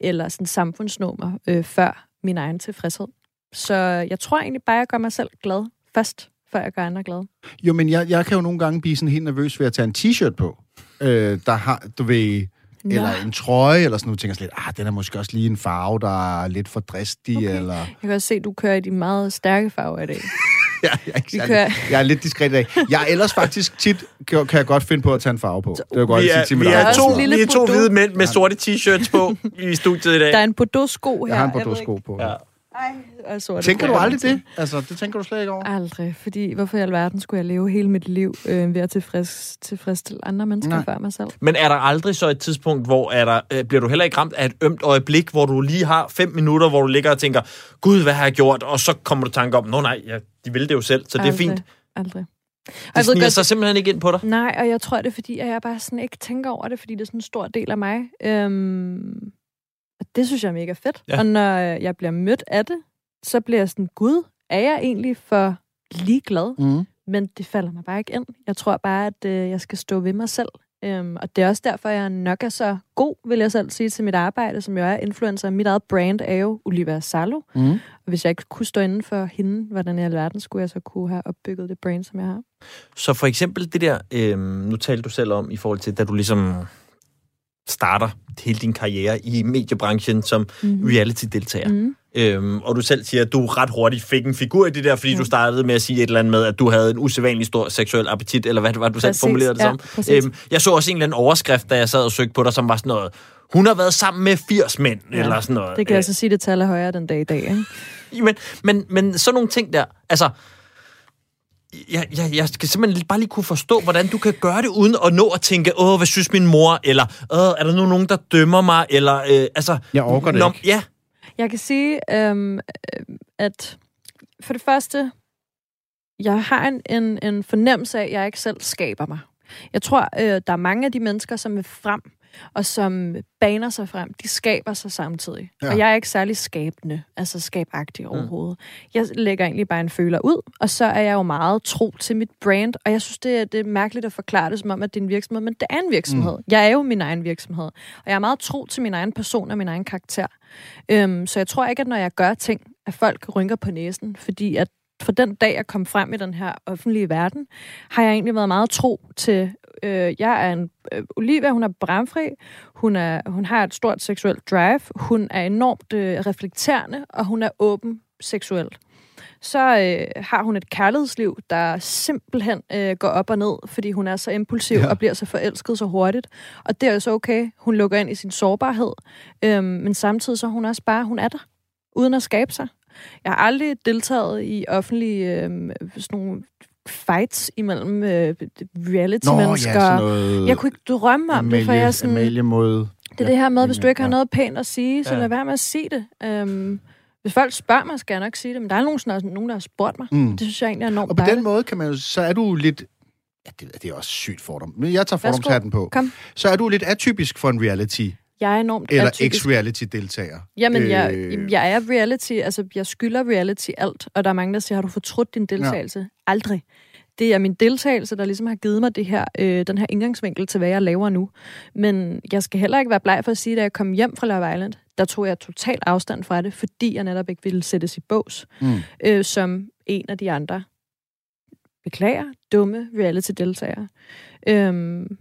eller sådan samfundsnummer øh, før min egen tilfredshed. Så jeg tror egentlig bare, jeg gør mig selv glad først, før jeg gør andre glade. Jo, men jeg, jeg kan jo nogle gange blive sådan helt nervøs ved at tage en t-shirt på, øh, der har, du ved, eller en trøje, eller sådan noget, tænker jeg slet, ah, den er måske også lige en farve, der er lidt for dristig, Okay. eller... Jeg kan også se, at du kører i de meget stærke farver i dag. Ja, jeg, er ikke særlig- kører- jeg er lidt diskret i dag. Jeg er ellers faktisk tit, kan, kan jeg godt finde på at tage en farve på. Det jeg godt Vi sige er, til vi er, to, vi er to hvide mænd med sorte t-shirts på i studiet i dag. Der er en Bordeaux-sko her. Jeg har en Bordeaux-sko på. Ja. Ej, og sorte Tænker du aldrig det? Altså, det tænker du slet ikke over? Aldrig, fordi hvorfor i alverden skulle jeg leve hele mit liv øh, ved at tilfreds, tilfredsstille andre mennesker Nej. før mig selv? Men er der aldrig så et tidspunkt, hvor er der, øh, bliver du heller ikke ramt af et ømt øjeblik, hvor du lige har fem minutter, hvor du ligger og tænker, gud, hvad har jeg gjort? Og så kommer du tanke om, nå nej, ja, de vil det jo selv, så det er Aldrig. fint. Aldrig. Og Det sniger godt, sig simpelthen ikke ind på dig. nej, og jeg tror, det er fordi, at jeg bare sådan ikke tænker over det, fordi det er sådan en stor del af mig. Øhm, og det synes jeg er mega fedt. Ja. Og når jeg bliver mødt af det, så bliver jeg sådan, gud, er jeg egentlig for ligeglad? Mm. Men det falder mig bare ikke ind. Jeg tror bare, at øh, jeg skal stå ved mig selv. Øhm, og det er også derfor, jeg nok er så god, vil jeg selv sige, til mit arbejde, som jo er influencer. Mit eget brand er jo Olivia Salo. Mm. Og hvis jeg ikke kunne stå inden for hende, hvordan i alverden skulle jeg så kunne have opbygget det brand, som jeg har? Så for eksempel det der, øh, nu talte du selv om, i forhold til, da du ligesom starter hele din karriere i mediebranchen som Mm-hmm. reality-deltager. Mm. Øhm, og du selv siger, at du ret hurtigt fik en figur i det der, fordi Ja. du startede med at sige et eller andet med, at du havde en usædvanlig stor seksuel appetit, eller hvad det var, du selv formulerede det ja, som. præcis. Øhm, jeg så også en eller anden overskrift, da jeg sad og søgte på dig, som var sådan noget, hun har været sammen med 80 mænd, Ja, eller sådan noget. Det kan jeg så sige, det tal er højere den dag i dag. Ikke? Øh, men, men, men sådan nogle ting der, altså, jeg, jeg, jeg skal simpelthen bare lige kunne forstå, hvordan du kan gøre det, uden at nå at tænke, åh, hvad synes min mor, eller, åh, er der nu nogen, der dømmer mig, eller, øh, altså... Jeg orker det ikke. Ja, Jeg kan sige, øhm, øh, at for det første, jeg har en, en, en fornemmelse af, at jeg ikke selv skaber mig. Jeg tror, øh, der er mange af de mennesker, som vil frem, og som baner sig frem, de skaber sig samtidig. Ja. Og jeg er ikke særlig skabende, altså skabagtig overhovedet. Jeg lægger egentlig bare en føler ud, og så er jeg jo meget tro til mit brand, og jeg synes, det er, det er mærkeligt at forklare det som om, at det er en virksomhed, men det er en virksomhed. Mm. Jeg er jo min egen virksomhed, og jeg er meget tro til min egen person og min egen karakter. Øhm, så jeg tror ikke, at når jeg gør ting, at folk rynker på næsen, fordi at fra den dag, jeg kom frem i den her offentlige verden, har jeg egentlig været meget tro til, øh, jeg er en, øh, Olivia, hun er bramfri, hun, er, hun har et stort seksuelt drive, hun er enormt øh, reflekterende, og hun er åben seksuelt. Så øh, har hun et kærlighedsliv, der simpelthen øh, går op og ned, fordi hun er så impulsiv Ja. og bliver så forelsket så hurtigt. Og det er jo så okay. Hun lukker ind i sin sårbarhed, øhm, men samtidig så er hun også bare, hun er der, uden at skabe sig. Jeg har aldrig deltaget i offentlige øhm, sådan nogle fights imellem øh, reality-mennesker. Ja, noget... jeg kunne ikke drømme om det, for jeg er sådan... Amalie mod... Det er det her med, hvis du ikke har Ja. noget pænt at sige, så Ja. ja. lad være med at sige det. Øhm, Hvis folk spørger mig, skal jeg nok sige det, men der er nogen, der, nogen, der har spurgt mig. Mm. Det synes jeg egentlig er enormt Og på dejligt. den måde kan man jo, så er du lidt, ja, det, det er også sygt fordom, men jeg tager fordomshatten på. Kom. Så er du lidt atypisk for en reality, Jeg er enormt eller atypisk. ex-reality-deltager. Jamen, jeg, Øh. jeg er reality, altså jeg skylder reality alt, og der er mange, der siger, har du fortrudt din deltagelse? Ja. Aldrig. Det er min deltagelse, der ligesom har givet mig det her, øh, den her indgangsvinkel til, hvad jeg laver nu. Men jeg skal heller ikke være bleg for at sige, at da jeg kom hjem fra Love Island, der tog jeg totalt afstand fra det, fordi jeg netop ikke ville sættes i bås, Mm. øh, som en af de andre, beklager, dumme reality-deltagere. Øhm,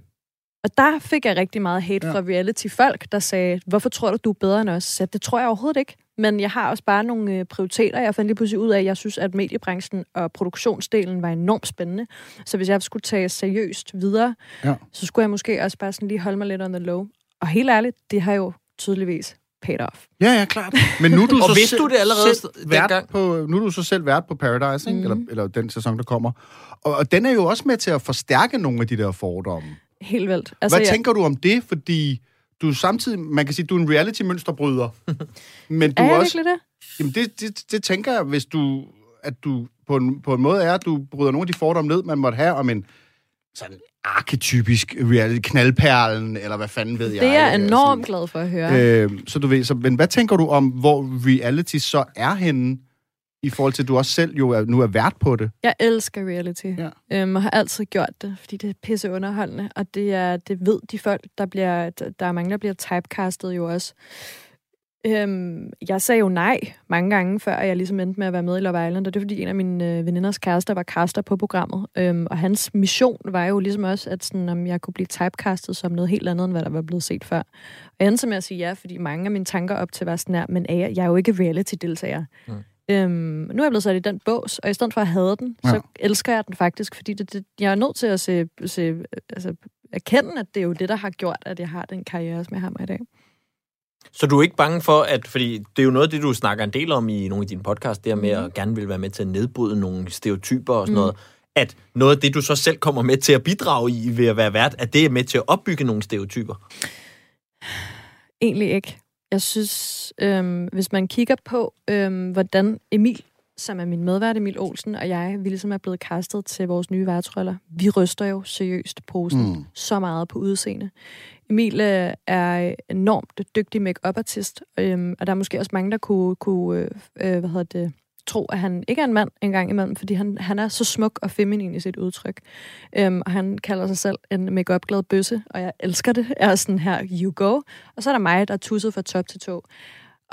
og der fik jeg rigtig meget hate Ja. fra reality-folk, der sagde, hvorfor tror du, du er bedre end os? Så det tror jeg overhovedet ikke. Men jeg har også bare nogle øh, prioriteter. Jeg fandt lige pludselig ud af, at jeg synes, at mediebranchen og produktionsdelen var enormt spændende. Så hvis jeg skulle tage seriøst videre, Ja. så skulle jeg måske også bare sådan lige holde mig lidt on the low. Og helt ærligt, det har jo tydeligvis paid off. Ja, ja, klart. Men nu er du Og så vidste selv, du det allerede selv vært på, nu er du så selv vært på Paradise, ikke? Mhm. Eller, eller den sæson, der kommer. Og, og den er jo også med til at forstærke nogle af de der fordomme. Helt vildt. Altså, Hvad jeg, tænker du om det? Fordi du er samtidig, man kan sige, du er en reality-mønsterbryder. men du er jeg også... det? Jamen, det, det, det tænker jeg, hvis du, at du på en, på en måde er, at du bryder nogle af de fordomme ned, man måtte have om en sådan arketypisk reality, knaldperlen, eller hvad fanden ved jeg. Det er jeg ikke? enormt glad for at høre. Øh, så du ved, så, men hvad tænker du om, hvor reality så er henne, i forhold til, at du også selv jo er, nu er vært på det? Jeg elsker reality, Ja. øhm, og har altid gjort det, fordi det er pisse underholdende, og det, er, det ved de folk, der bliver, der er mange, der bliver typecastet jo også. Øhm, jeg sagde jo nej mange gange, før jeg ligesom endte med at være med i Love Island, og det er fordi en af mine øh, veninders kærester var caster på programmet, øhm, og hans mission var jo ligesom også, at sådan, om jeg kunne blive typecastet som noget helt andet, end hvad der var blevet set før. Og jeg endte med at sige ja, fordi mange af mine tanker op til var sådan her, men er jeg, jeg er jo ikke reality-deltager. Mm. Øhm, nu er jeg blevet sat i den bås, og i stedet for at have den, ja. Så elsker jeg den faktisk, fordi det, det, jeg er nødt til at se, se, altså, erkende, at det er jo det, der har gjort, at jeg har den karriere, som jeg har med i dag. Så du er ikke bange for, at, fordi det er jo noget af det, du snakker en del om i nogle af dine podcast, det her med at gerne vil være med til at nedbryde nogle stereotyper og sådan Mm. noget, at noget af det, du så selv kommer med til at bidrage i ved at være vært, at det er med til at opbygge nogle stereotyper. Egentlig ikke. Jeg synes, øhm, hvis man kigger på, øhm, hvordan Emil, som er min medvært, Emil Olsen, og jeg, vi ligesom er blevet kastet til vores nye værtsroller, vi ryster jo seriøst posen Mm. mm. så meget på udseende. Emil øh, er enormt dygtig make-up-artist, øhm, og der er måske også mange, der kunne, kunne øh, øh, hvad hedder det, tro, at han ikke er en mand engang imellem, fordi han, han er så smuk og feminin i sit udtryk. Øhm, og han kalder sig selv en make-up-glad bøsse, og jeg elsker det. Jeg er sådan her, you go. Og så er der mig, der er tusset fra top til tå.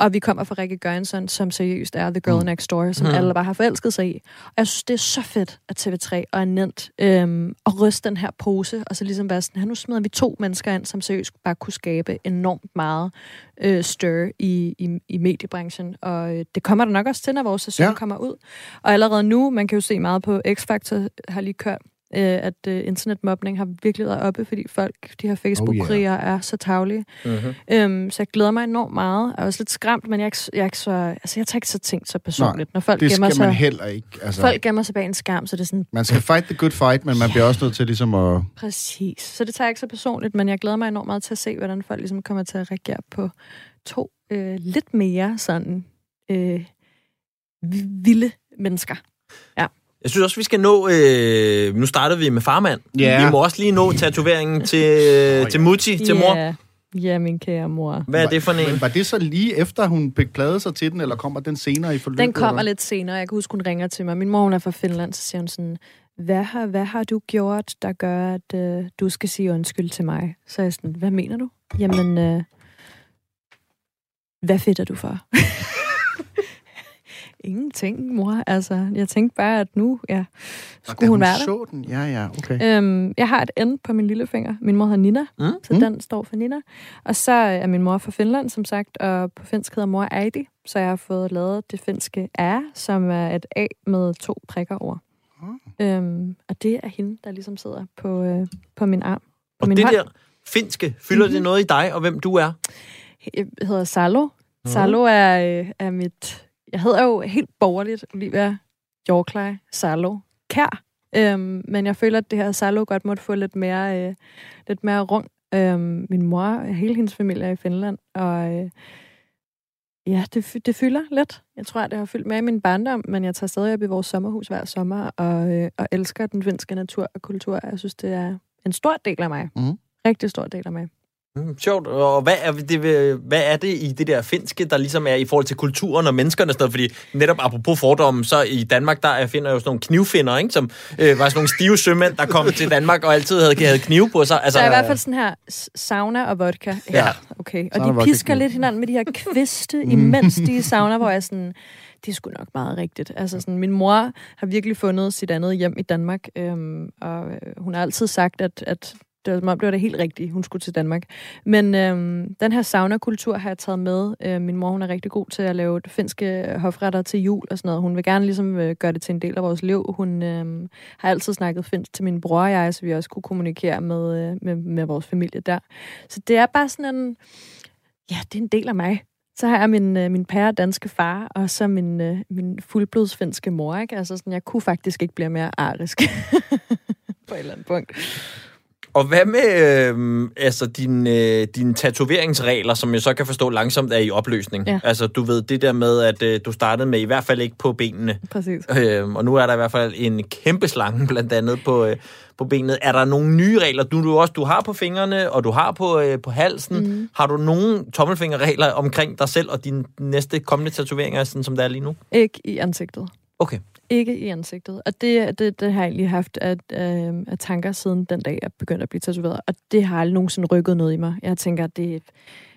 Og vi kommer fra Rikke Gørensson, som seriøst er The Girl Mm. Next Door, som Mm. alle bare har forelsket sig i. Og jeg synes, det er så fedt, at TV3 og Nemt øhm, at ryste den her pose, og så ligesom være sådan, her nu smider vi to mennesker ind, som seriøst bare kunne skabe enormt meget øh, stir i, i, i mediebranchen. Og øh, det kommer der nok også til, når vores sæson ja. kommer ud. Og allerede nu, man kan jo se meget på X-Factor, har lige kørt, øh, at øh, internetmobning har virkelig været oppe, fordi folk, de her Facebook-krigere, oh, yeah. er så tavlige. Mm-hmm. Øhm, så jeg glæder mig enormt meget. Jeg er også lidt skræmt, men jeg er ikke, jeg er ikke så, altså jeg tager ikke så ting så personligt. Når folk Det gemmer, skal man sig, heller ikke. Altså, folk gemmer sig bag en skærm, så det er sådan, man skal fight the good fight, men man bliver også nødt til ligesom at... præcis. Så det tager jeg ikke så personligt, men jeg glæder mig enormt meget til at se, hvordan folk ligesom kommer til at reagere på to øh, lidt mere sådan øh, vi- vilde mennesker. Jeg synes også, vi skal nå... Øh, nu startede vi med farmand. Ja. Vi må også lige nå tatoveringen til, øh, til Mutti, til mor. Ja, ja, min kære mor. Hvad er det for en? Men var det så lige efter, hun pladet sig til den, eller kommer den senere i forløbet? Den kommer eller? lidt senere. Jeg kan huske, hun ringer til mig. Min mor hun er fra Finland, så siger hun sådan, hvad har, hvad har du gjort, der gør, at øh, du skal sige undskyld til mig? Så er jeg sådan, hvad mener du? Jamen, øh, hvad fedt er du for? Ingenting, mor. Altså, jeg tænkte bare, at nu, ja, skulle hun være der. så den? Ja, ja, okay. Øhm, jeg har et N på min lillefinger. Min mor hedder Nina, Mm. mm. så Mm. den står for Nina. Og så er min mor fra Finland, som sagt, og på finsk hedder mor Eidi. Så jeg har fået lavet det finske A, som er et A med to prikker over. Ah. Øhm, og det er hende, der ligesom sidder på, øh, på min arm. På Og min det hånd. der finske, fylder mm-hmm. det noget i dig, og hvem du er? Jeg hedder Salo. Salo er, øh, er mit... Jeg hedder jo helt borgerligt Olivia Jorklej Salo Kær. Øhm, men jeg føler, at det her Salo godt måtte få lidt mere, øh, lidt mere rung. Øhm, min mor, hele hendes familie er i Finland, og øh, Ja, det, det fylder lidt. Jeg tror, det har fyldt med i min barndom, men jeg tager stadig op i vores sommerhus hver sommer, og, øh, og elsker den finske natur og kultur. Jeg synes, det er en stor del af mig. Mhm. Rigtig stor del af mig. Mm, sjovt. Og hvad er, det, hvad er det i det der finske, der ligesom er i forhold til kulturen og menneskerne? og sådan noget? Fordi netop apropos fordommen, så i Danmark, der finder jo sådan nogle knivfinder, ikke? som øh, var sådan nogle stive sømænd, der kom til Danmark og altid havde, havde knive på sig. Altså, der er i hvert fald sådan her sauna og vodka. Ja. Okay. Og Sauna, de pisker lidt hinanden med de her kviste, imens de er i sauna, hvor jeg sådan, det er sgu nok meget rigtigt. Altså sådan, min mor har virkelig fundet sit andet hjem i Danmark, øhm, og øh, hun har altid sagt, at, at det var som om, det var det helt rigtige, hun skulle til Danmark. Men øhm, den her sauna-kultur har jeg taget med. Øh, min mor, hun er rigtig god til at lave finske øh, hofretter til jul og sådan noget. Hun vil gerne ligesom øh, gøre det til en del af vores liv. Hun øhm, har altid snakket finsk til min bror og jeg, så vi også kunne kommunikere med, øh, med, med vores familie der. Så det er bare sådan en... Ja, det er en del af mig. Så har jeg min, øh, min pære danske far, og så min, øh, min fuldblodsfinske mor, ikke? Altså sådan, jeg kunne faktisk ikke blive mere arisk. på et eller andet punkt. Og hvad med øh, altså dine, øh, dine tatoveringsregler, som jeg så kan forstå langsomt er i opløsning? Ja. Altså, du ved, det der med, at øh, du startede med i hvert fald ikke på benene. Præcis. Øh, og nu er der i hvert fald en kæmpe slange blandt andet på, øh, på benet. Er der nogle nye regler, du, du også du har på fingrene, og du har på, øh, på halsen? Mm. Har du nogle tommelfingerregler omkring dig selv og dine næste kommende tatoveringer, sådan som det er lige nu? Ikke i ansigtet. Okay. Ikke i ansigtet. Og det, det, det har jeg egentlig haft af, øh, af tanker siden den dag, jeg begyndte at blive tatoveret. Og det har aldrig nogensinde rykket noget i mig. Jeg tænker, at det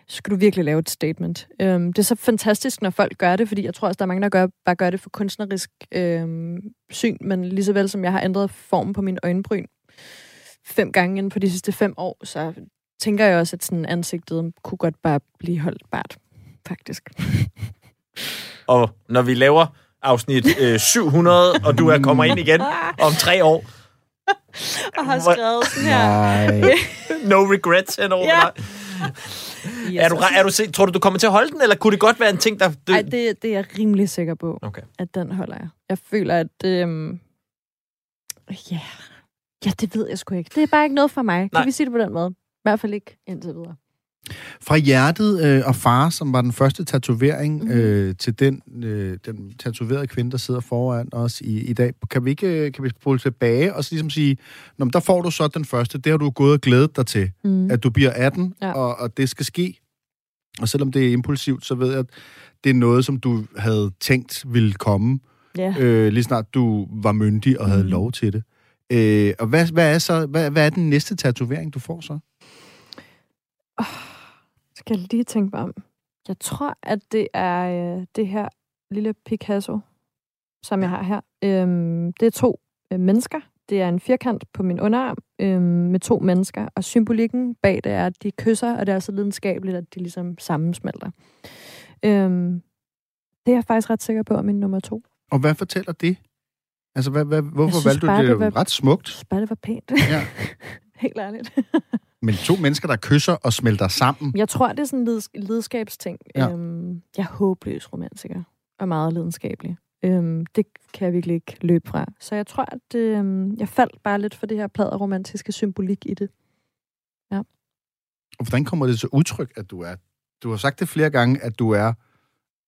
skal du virkelig lave et statement. Øhm, det er så fantastisk, når folk gør det, fordi jeg tror også, der er mange, der gør, bare gør det for kunstnerisk øhm, syn, men lige så vel som jeg har ændret formen på min øjenbryn fem gange inden på de sidste fem år, så tænker jeg også, at sådan ansigtet kunne godt bare blive holdt bart, faktisk. Og når vi laver afsnit øh, 700, og du er kommer ind igen om tre år, Og har skrevet sådan her. Nej. no regrets henover Ja. dig. Er du, er du, se- tror du, du kommer til at holde den, eller kunne det godt være en ting, der... Nej, det, det er jeg rimelig sikker på, Okay. at den holder jeg. Jeg føler, at... Øhm, ja, ja, det ved jeg sgu ikke. Det er bare ikke noget for mig. Kan Nej. vi sige det på den måde? I hvert fald ikke indtil videre. Fra hjertet øh, og far, som var den første tatovering, mm-hmm. øh, til den, øh, den tatoverede kvinde, der sidder foran os i, i dag. Kan vi ikke øh, kan vi spole tilbage og så ligesom sige, Nå, men der får du så den første, det har du gået og glædet dig til, Mm. at du bliver 18, Ja. og, og det skal ske. Og selvom det er impulsivt, så ved jeg, at det er noget, som du havde tænkt ville komme, Ja. øh, lige snart du var myndig og havde Mhm. lov til det. Øh, og hvad, hvad, er så, hvad, hvad er den næste tatovering, du får så? Skal jeg lige tænke mig om. Jeg tror, at det er øh, det her lille Picasso, som jeg har her. Øhm, det er to øh, mennesker. Det er en firkant på min underarm øhm, med to mennesker, og symbolikken bag det er, at de kysser, og det er så lidenskabeligt, at de ligesom sammensmelter. Øhm, det er jeg faktisk ret sikker på, er min nummer to. Og hvad fortæller det? Altså, hvad, hvad, hvorfor synes valgte du det? det er var- ret smukt. Jeg synes bare, det var pænt. Ja. Helt ærligt. Men to mennesker, der kysser og smelter sammen. Jeg tror, det er sådan en leds- lidenskabsting. Ja. Øhm, jeg er håbløs romantiker og meget lidenskabelig. Øhm, det kan jeg virkelig ikke løbe fra. Så jeg tror, at øhm, jeg faldt bare lidt for det her pladeromantiske symbolik i det. Og hvordan kommer det til udtryk, at du er... Du har sagt det flere gange, at du er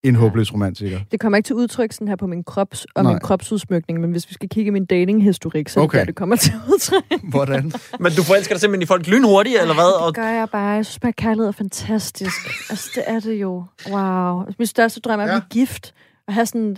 en håbløs romantiker. Det kommer ikke til udtryk sådan her på min krops og Nej. min kropsudsmykning, men hvis vi skal kigge i min datinghistorik, så okay. Er det der, det kommer til udtryk. Hvordan? Men du forelsker dig simpelthen i folk lynhurtigt, eller hvad? Og Det gør jeg bare. Jeg synes bare, at kærlighed er fantastisk. altså, det er det jo. Wow. Min største drøm er at Ja. blive gift. Og have sådan...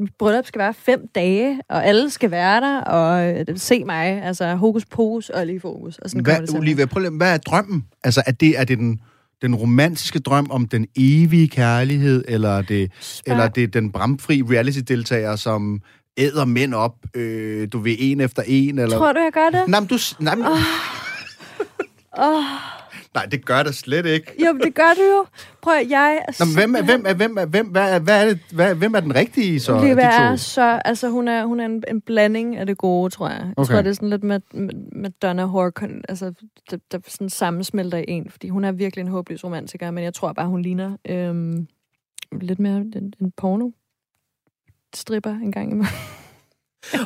Mit bryllup skal være fem dage, og alle skal være der, og øh, se mig. Altså, hokus pokus og lige fokus. Og sådan kommer det Hvad, til. Olivia, prøv lige, hvad er drømmen? Altså, er det, er det den, den romantiske drøm om den evige kærlighed, eller er det, Spørg- eller er det den bramfri reality-deltager, som æder mænd op, øh, du ved, en efter en? Eller... Tror du, jeg gør det? Nej, men du... Nej, men... Oh, nej, det gør det slet ikke. jo, men det gør du jo. Prøv at jeg... Nå, men hvem er, hvem er, hvem er, hvem, hvad er, hvad er det, hvad, hvem er den rigtige, så? af de Olivia to? er så... Altså, hun er, hun er en, en blanding af det gode, tror jeg. Jeg Okay. tror, det er sådan lidt med, med, med Donna Horcon, altså, der, der sådan sammensmelter i en, fordi hun er virkelig en håbløs romantiker, men jeg tror bare, hun ligner øhm, lidt mere en, en porno stripper en gang imellem.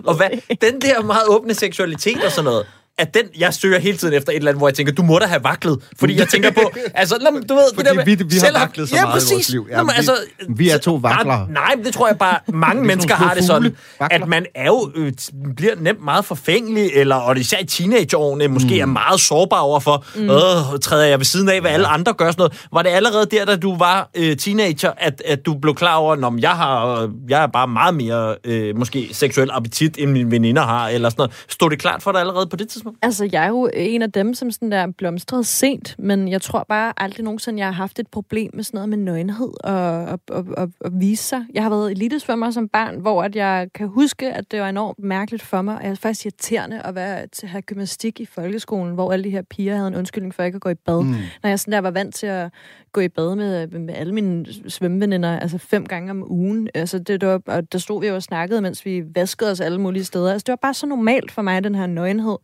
Og hvad, den der meget åbne seksualitet og sådan noget, at den, jeg søger hele tiden efter et eller andet, hvor jeg tænker, du må da have vaklet. Fordi jeg tænker på, altså, men du ved... Fordi det der med, vi- vi har selv vaklet så ja, meget i præcis. vores liv. Ja, Nå, men vi- altså, vi er to vaklere. Nej, men det tror jeg bare, mange nogle mennesker har det sådan, Vakler. at man er jo, øh, bliver nemt meget forfængelig, eller, og især i teenageårene, måske Mm. er meget sårbar overfor, mm. øh, træder jeg ved siden af, hvad alle andre gør sådan noget. Var det allerede der, da du var øh, teenager, at, at du blev klar over, at jeg har, jeg er bare meget mere, øh, måske seksuel appetit, end mine veninder har, eller sådan noget. Stod det klart for dig allerede på det tidspunkt? Altså, jeg er jo en af dem, som sådan der blomstrede sent, men jeg tror bare aldrig nogensinde, jeg har haft et problem med sådan noget med nøgenhed og, og, og, og, og vise sig. Jeg har været elitesvømmer som barn, hvor at jeg kan huske, at det var enormt mærkeligt for mig, og jeg er faktisk irriterende at være til at have gymnastik i folkeskolen, hvor alle de her piger havde en undskyldning for ikke at gå i bad. Mm. Når jeg sådan der var vant til at gå i bad med, med alle mine svømmeveninder, altså fem gange om ugen. Altså det, det var, og der stod vi jo og snakkede, mens vi vaskede os alle mulige steder. Altså det var bare så normalt for mig, den her nøgenhed.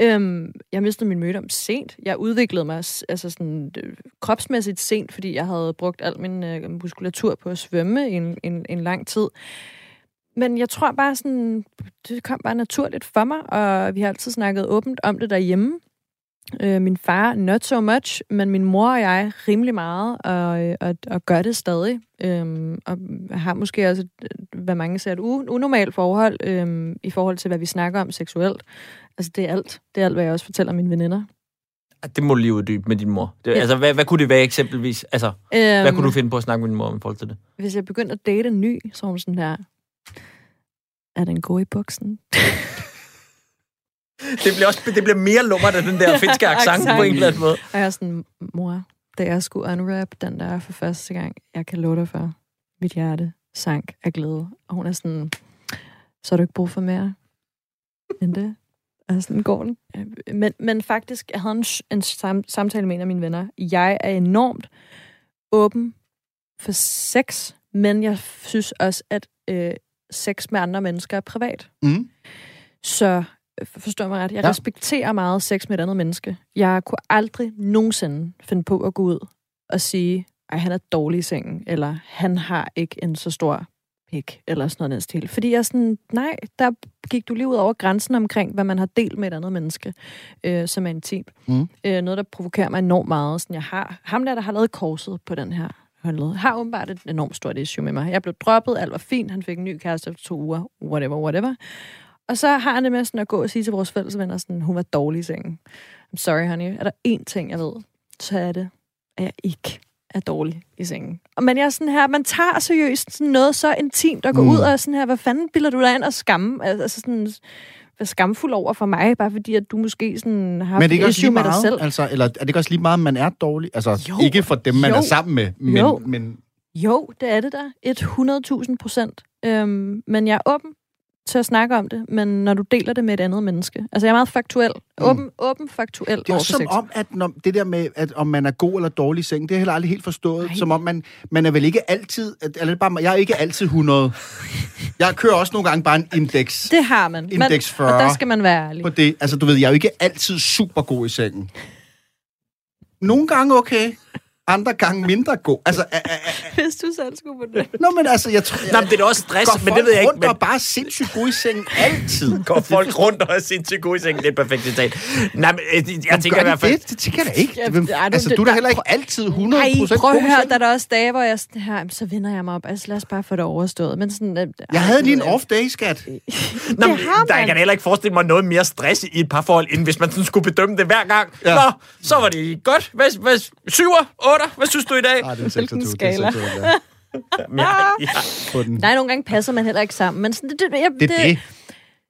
Øhm, jeg mistede min møde om sent. Jeg udviklede mig altså sådan, øh, kropsmæssigt sent, fordi jeg havde brugt al min øh, muskulatur på at svømme i en, en, en lang tid. Men jeg tror bare sådan, det kom bare naturligt for mig, og vi har altid snakket åbent om det derhjemme. Øh, min far, not so much, men min mor og jeg rimelig meget, og, øh, og, og gør det stadig. Øhm, og har måske også, øh, hvad mange ser, et unormalt forhold øhm, i forhold til, hvad vi snakker om seksuelt. Altså, det er alt. Det er alt, hvad jeg også fortæller mine veninder. Det må du lige uddybe med din mor. Det, Ja. Altså, hvad, hvad kunne det være eksempelvis? Altså, Øhm, hvad kunne du finde på at snakke med din mor om i forhold til det? Hvis jeg begyndte at date en ny, så hun sådan her, er den god i buksen? Det bliver, også, det bliver mere lummert af den der finske Accent. på en eller anden måde. Og jeg er sådan, mor, da jeg skulle unwrap den der for første gang, jeg kan love dig for, mit hjerte sank af glæde. Og hun er sådan, så har du ikke brug for mere end det? Og sådan går den. Men, men faktisk, jeg havde en, en sam, samtale med en af mine venner. Jeg er enormt åben for sex, men jeg synes også, at øh, sex med andre mennesker er privat. Mm. Så øh, forstår mig ret. Jeg ja. respekterer meget sex med et andet menneske. Jeg kunne aldrig nogensinde finde på at gå ud og sige, at han er dårlig i sengen, eller han har ikke en så stor pik, eller sådan noget den stil. Fordi jeg er sådan, nej, der gik du lige ud over grænsen omkring, hvad man har delt med et andet menneske, øh, som er intimt. Mm. Øh, noget, der provokerer mig enormt meget. Sådan, jeg har, ham der, der har lavet korset på den her håndled, har åbenbart et enormt stort issue med mig. Jeg blev droppet, alt var fint, han fik en ny kæreste efter to uger, whatever, whatever. Og så har han det med sådan at gå og sige til vores fælles venner, sådan, hun var dårlig i sengen. I'm sorry, honey. Er der én ting, jeg ved, så er det, at jeg ikke er dårlig i sengen. Og Men jeg er sådan her, man tager seriøst sådan noget så intimt og går Mm. ud og er sådan her, hvad fanden bilder du dig ind og skamme? Altså sådan, være skamfuld over for mig, bare fordi, at du måske sådan har Men det et ikke issue med dig selv. meget, altså, eller er det ikke også lige meget, at man er dårlig? Altså, Jo. ikke for dem, man Jo. er sammen med, men, Jo. men Jo, det er det der. 100.000 procent. Øhm, men jeg er åben til at snakke om det, men når du deler det med et andet menneske. Altså, jeg er meget faktuel. Åben, mm. åben faktuel det er også som sex. om, at når, det der med, at om man er god eller dårlig i seng, det har jeg heller aldrig helt forstået. Nej. Som om man, man er vel ikke altid, at- eller er bare, jeg er ikke altid 100. Jeg kører også nogle gange bare en indeks Det har man. Indeks 40. Men, og der skal man være ærlig. på det. Altså, du ved, jeg er jo ikke altid super god i sengen. Nogle gange okay, andre gange mindre god. Altså, a, a, a, Hvis du selv skulle på det. Nå, men altså, jeg tror... Nå, men det er også stress, men det ved jeg ikke. rundt Men og bare sindssygt gode i sengen altid? går folk rundt og er sindssygt gode i sengen. Det er et perfekt citat. Nej, men øh, jeg tænker Gør i hvert fald... Det, det tænker jeg da ikke. Ja, Hvem, ej, du- altså, det- du er da heller ikke altid 100 Nej, procent prøv at god i høre, der er der også dage, hvor jeg sådan her, så vinder jeg mig op. Altså, lad os bare få det overstået. Men sådan, øh, Jeg havde lige en ved jeg off-day, skat. Nå, det men, har der man. kan heller ikke forestille mig noget mere stress i et parforhold, end hvis man sådan skulle bedømme det hver gang. Ja. Ja. Nå, så var det godt. Hvad, hvad, syver? Otter? Hvad synes du i dag? Ah, det er Hvilken 26, det er skala? 26, ja. Den. Nej, nogle gange passer man heller ikke sammen. Men sådan, det, det, jeg, Det det.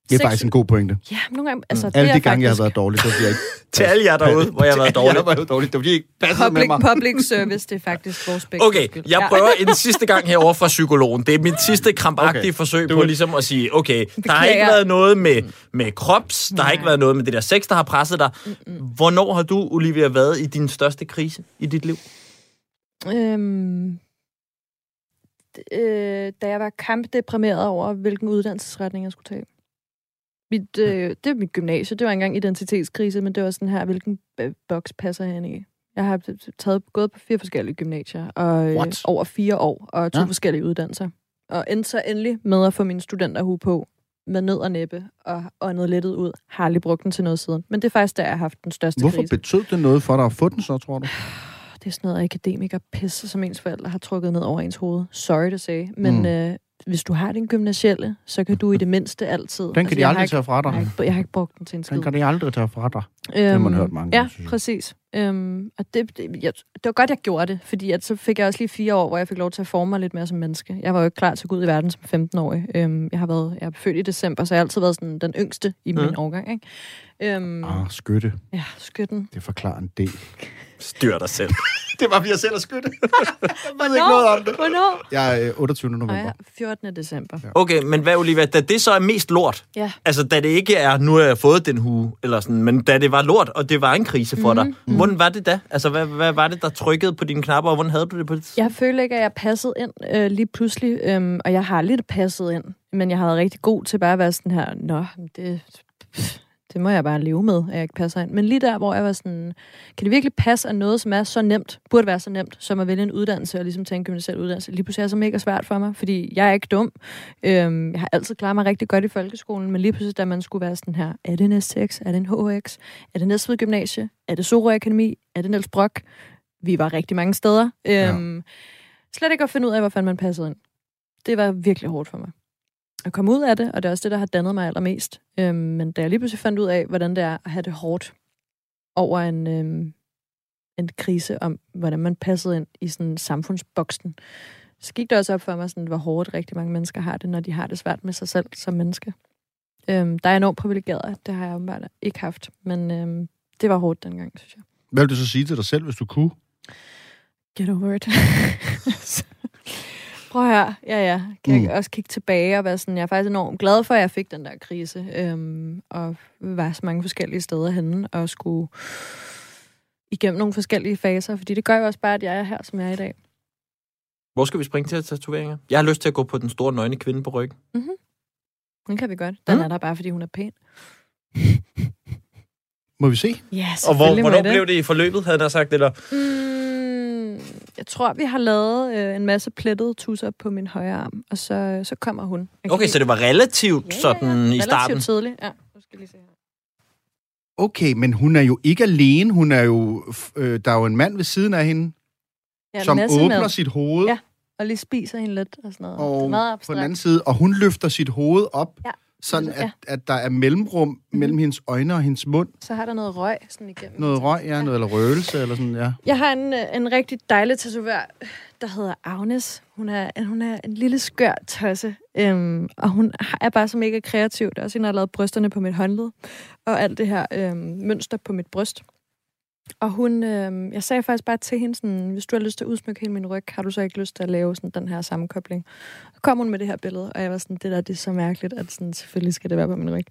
Det er sex- faktisk en god pointe. Ja, nogle gange... Altså, det Alle er de gange, jeg har faktisk været dårlig, så bliver jeg ikke... til alle jer derude, hvor jeg har været dårlig. Jeg var jo dårlig. Det I ikke passede med Public, mig. public service, det er faktisk vores begge Okay, skyld. jeg prøver en sidste gang herover fra psykologen. Det er mit sidste krampagtige Okay. forsøg Du på er- ligesom at sige, okay, der har Beklager. ikke været noget med, med krops, der har ikke Nej. været noget med det der sex, der har presset dig. Hvornår har du, Olivia, været i din største krise i dit liv? Øhm, d- øh, da jeg var kampdeprimeret over, hvilken uddannelsesretning jeg skulle tage. Mit, øh, det er mit gymnasie. Det var engang identitetskrise, men det var sådan her, hvilken boks passer jeg ind i. Jeg har taget, gået på fire forskellige gymnasier og, øh, over fire år, og to Ja. forskellige uddannelser. Og endte så endelig med at få min studenterhue på med nød og næppe og åndet lettet ud. Har aldrig brugt den til noget siden. Men det er faktisk der, jeg har haft den største Hvorfor krise. betød det noget for dig at få den så, tror du? Det er sådan noget akademiker pisse, som ens forældre har trukket ned over ens hoved. Sorry to say. Men mm. øh, hvis du har din gymnasielle, så kan du i det mindste altid... Den kan de jeg har aldrig ikke, tage fra jeg, dig. har ikke, jeg har ikke brugt den til en skid. Den kan de aldrig tage fra dig. har man Øhm, hørt mange Ja, gange, jeg. præcis. Øhm, og det, det, jeg, det var godt, jeg gjorde det, fordi at så fik jeg også lige fire år, hvor jeg fik lov til at forme mig lidt mere som menneske. Jeg var jo ikke klar til at gå ud i verden som 15-årig. Øhm, jeg har været jeg er født i december, så jeg har altid været sådan den yngste i min Mm. årgang. Ikke? Øhm, Ah, skytte. Ja, skytten. Det forklarer en del. Styr dig selv. det var, jeg selv er skytte. jeg ved Hvornår? Hvornår? Jeg er øh, 28. Nej, november. 14. december. Ja. Okay, men hvad, Olivia, da det så er mest lort, Ja. altså da det ikke er, nu har jeg fået den hue, eller sådan, men da det var lort, og det var en krise for Mhm. dig, hvordan var det da? Altså, hvad, hvad var det, der trykkede på dine knapper, og hvordan havde du det på det? Jeg føler ikke, at jeg passede ind øh, lige pludselig, øhm, og jeg har lidt passet ind, men jeg har været rigtig god til bare at være sådan her, nå, det, det må jeg bare leve med, at jeg ikke passer ind. Men lige der, hvor jeg var sådan, kan det virkelig passe, at noget, som er så nemt, burde være så nemt, som at vælge en uddannelse og ligesom tage en gymnasial uddannelse, lige pludselig er så mega svært for mig, fordi jeg er ikke dum. Øhm, jeg har altid klaret mig rigtig godt i folkeskolen, men lige pludselig, da man skulle være sådan her, er det en STX, er det en HX, er det Næstved Gymnasie, er det Sorø Akademi, er det Niels Brock? Vi var rigtig mange steder. Øhm, Slet ikke at finde ud af, hvor fanden man passede ind. Det var virkelig hårdt for mig at komme ud af det, og det er også det, der har dannet mig allermest. Øhm, men da jeg lige pludselig fandt ud af, hvordan det er at have det hårdt over en, øhm, en krise om, hvordan man passede ind i sådan samfundsboksen, så gik det også op for mig, sådan, hvor hårdt rigtig mange mennesker har det, når de har det svært med sig selv som menneske. Øhm, der er enormt privilegeret, det har jeg åbenbart ikke haft, men øhm, det var hårdt dengang, synes jeg. Hvad vil du så sige til dig selv, hvis du kunne? Get over it. Prøv her. Ja, ja. Kan Mm. jeg også kigge tilbage og være sådan, jeg er faktisk enormt glad for, at jeg fik den der krise. Øhm, og var så mange forskellige steder henne og skulle igennem nogle forskellige faser. Fordi det gør jo også bare, at jeg er her, som jeg er i dag. Hvor skal vi springe til tatoveringer? Jeg har lyst til at gå på den store nøgne kvinde på ryggen. Den kan vi godt. Den Mm. er der bare, fordi hun er pæn. Må vi se? Ja, Og hvor, hvornår det. blev det i forløbet, havde jeg sagt, eller? Mm, jeg tror, vi har lavet øh, en masse plettede tusser på min højre arm, og så, så kommer hun. Okay, lige- så det var relativt sådan i Relativt starten. tidligt, ja. Nu skal lige se her. Okay, men hun er jo ikke alene. Hun er jo, øh, der er jo en mand ved siden af hende, Ja, som åbner mad. sit hoved, Ja, og lige spiser hende lidt og sådan noget. det er og meget på abstrakt. den anden side, og hun løfter sit hoved op, Ja. Sådan Ja. Mhm. at, at der er mellemrum mellem hendes øjne og hendes mund. Så har der noget røg sådan igennem. Noget røg, ja, noget eller røgelse, eller sådan, ja. Jeg har en, øh, en rigtig dejlig tatovør, der hedder Agnes. Hun er, hun er en lille skør tosse, øhm, og hun er bare så mega kreativ. Det er også hende, der har lavet brysterne på mit håndled, og alt det her øhm, mønster på mit bryst. Og hun, øhm, jeg sagde faktisk bare til hende sådan, hvis du har lyst til at udsmykke hele min ryg, har du så ikke lyst til at lave sådan den her sammenkobling? Så kom hun med det her billede, og jeg var sådan, det der, det er så mærkeligt, at sådan, selvfølgelig skal det være på min ryg.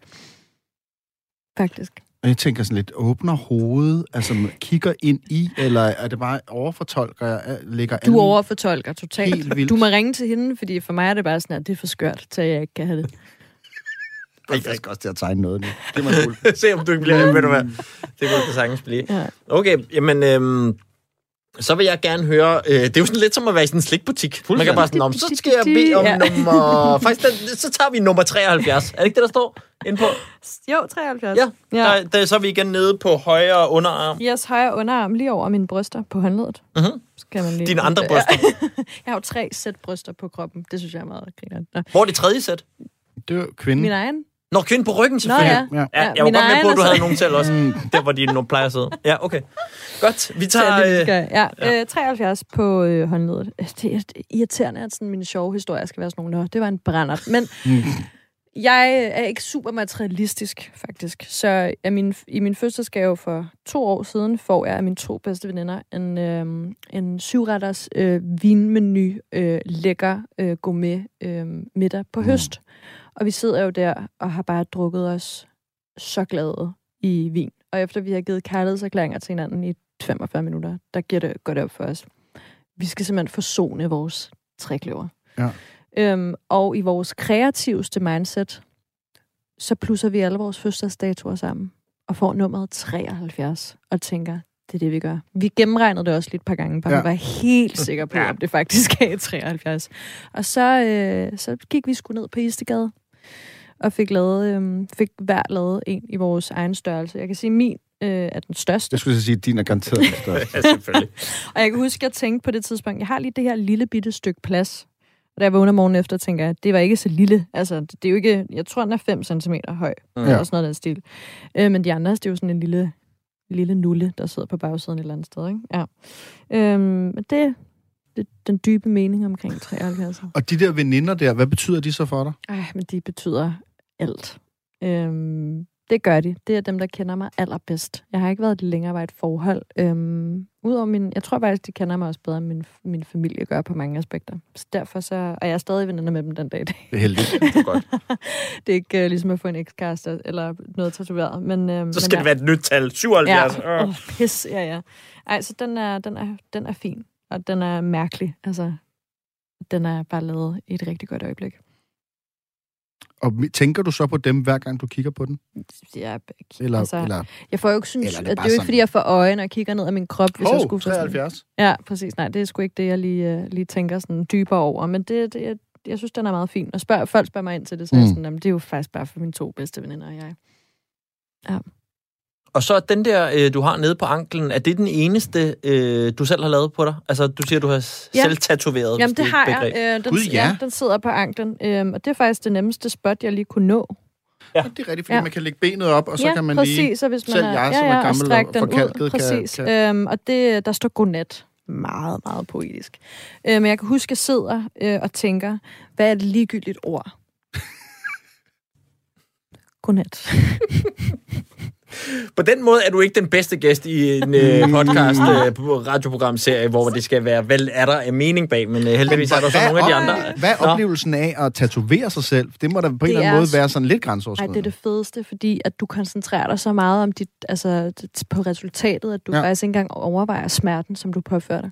Faktisk. Og jeg tænker sådan lidt, åbner hovedet, altså kigger ind i, eller er det bare overfortolker jeg, ligger Du alle- overfortolker totalt. Du må ringe til hende, fordi for mig er det bare sådan, at det er for skørt, til at jeg ikke kan have det. Ej, jeg skal også til at tegne noget nu. Det er mig cool. Se om du ikke bliver, ved du hvad? Det kunne det sagtens blive. Ja. Okay, jamen, øhm, så vil jeg gerne høre, øh, det er jo sådan lidt som at være i sådan en slikbutik. Man kan bare sådan, om, så skal jeg bede om Ja. nummer... Faktisk, den, så tager vi nummer 73. Er det ikke det, der står inde på? Jo, 73. Ja, ja. Der, der, så er vi igen nede på højre underarm. Yes, højre underarm lige over mine bryster på håndledet. Mhm. Skal man lige... Dine andre bryster. Jeg har jo tre sæt bryster på kroppen. Det synes jeg er meget griner. Nå. Hvor er det tredje sæt? Det er kvinden. Min egen? Når kvinde på ryggen, Nå selvfølgelig. ja. Ja. Ja, jeg var min godt med egen på, at du havde nogen selv også. Der, hvor de nu plejer at sidde. Ja, okay. Godt. Vi Så er det, vi tager... Øh, skal. Ja, ja. Øh, 73 på øh, håndledet. Øh, Det er irriterende, at sådan mine sjove historier skal være sådan nogle, "Nå, det var en brændert. Men jeg er ikke super materialistisk, faktisk. Så af min, i min fødselsgave for to år siden får jeg af mine to bedste veninder en, øh, en syvretters øh, vinmenu, øh, lækker øh, gourmet øh, middag på Mm. Og vi sidder jo der og har bare drukket os så glade i vin. Og efter vi har givet kærlighedserklæringer til hinanden i 45 minutter, der giver det godt op for os. Vi skal simpelthen forsone vores trækløver. Ja. Øhm, og i vores kreativste mindset, så plusser vi alle vores fødselsdagsdatoer sammen og får nummeret 73 og tænker, det er det, vi gør. Vi gennemregnede det også lidt et par gange, bare Ja. var helt sikre på, Ja. om det faktisk er 73. Og så, øh, så gik vi sgu ned på Istegade og fik, lavet, øhm, fik hver lavet en i vores egen størrelse. Jeg kan sige, at min øh, er den største. Jeg skulle sige, at din er garanteret den største. Ja, selvfølgelig. Og jeg kan huske, at jeg tænkte på det tidspunkt, jeg har lige det her lille bitte stykke plads. Og da jeg vågner morgen efter, tænker jeg, at det var ikke så lille. Altså, det det er jo ikke, jeg tror, den er 5 cm høj. Ja. Eller sådan noget af den stil. Øh, men de andre, det er jo sådan en lille, lille nulle, der sidder på bagsiden et eller andet sted. Ikke? Ja. Øhm, men det, det den dybe mening omkring 73. Og de der veninder der, hvad betyder de så for dig? Ej, men de betyder alt. Øhm, det gør de. Det er dem, der kender mig allerbedst. Jeg har ikke været i længere et forhold. Øhm, Udover min... Jeg tror faktisk, de kender mig også bedre, end min, min familie gør på mange aspekter. Så derfor så... Og jeg er stadig veninder med dem den dag i dag. Det er heldigt. Det er godt. det er ikke uh, ligesom at få en ekskæreste eller noget tatoveret. Men, øhm, Så skal det være et nyt tal. 77. Ja, Åh. oh, pis, ja, ja. Ej, så den er, den, er, den er fin, og den er mærkelig. Altså, den er bare lavet i et rigtig godt øjeblik. Og tænker du så på dem, hver gang du kigger på den? Jeg, Eller, altså, eller jeg får jo ikke synes, eller det det, det er jo ikke, fordi jeg får når jeg kigger ned af min krop, hvis jeg skulle få sådan- 73. Ja, præcis. Nej, det er sgu ikke det, jeg lige, uh, lige tænker sådan dybere over. Men det, det jeg, jeg synes, den er meget fin. Og spørg, folk spørger mig ind til det, så mm. Jeg sådan, jamen, det er jo faktisk bare for mine to bedste veninder og jeg. Og så den der, øh, du har nede på anklen, er det den eneste, øh, du selv har lavet på dig? Altså, du siger, du har Ja. selv tatoveret. Jamen, det er har jeg. Øh, den, Gud, ja. ja. den sidder på anklen. Øhm, og det er faktisk det nemmeste spot, jeg lige kunne nå. Ja. Det er rigtigt, fordi Ja. man kan lægge benet op, og så ja, kan man præcis, lige... så hvis man selv er, jeg, ja, som er ja, og gammel og den forkalket, ud. kan- Præcis. kan- Øhm, og det, der står godnat. Meget, meget poetisk. Øh, men jeg kan huske, at jeg sidder øh, og tænker, hvad er et ligegyldigt ord? Godnat. På den måde er du ikke den bedste gæst i en øh, podcast, øh, på radioprogramserie, hvor det skal være, hvad er der af mening bag, men øh, heldigvis er der så nogle af de andre. Hvad er oplevelsen af at tatovere sig selv? Det må da på en eller anden er måde være sådan lidt Nej, grænseoverskridende. det er det fedeste, fordi at du koncentrerer dig så meget om dit, altså, på resultatet, at du Ja. faktisk ikke engang overvejer smerten, som du påfører dig.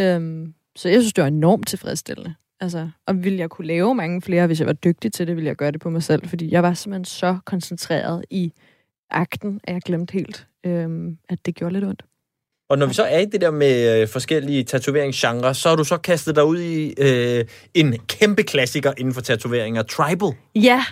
Øhm, så jeg synes, det var enormt tilfredsstillende. Altså, og ville jeg kunne lave mange flere, hvis jeg var dygtig til det, ville jeg gøre det på mig selv, fordi jeg var simpelthen så koncentreret i akten, at jeg glemte helt, øhm, at det gjorde lidt ondt. Og når vi så er i det der med øh, forskellige tatoveringsgenre, så har du så kastet dig ud i øh, en kæmpe klassiker inden for tatoveringer, tribal. Ja,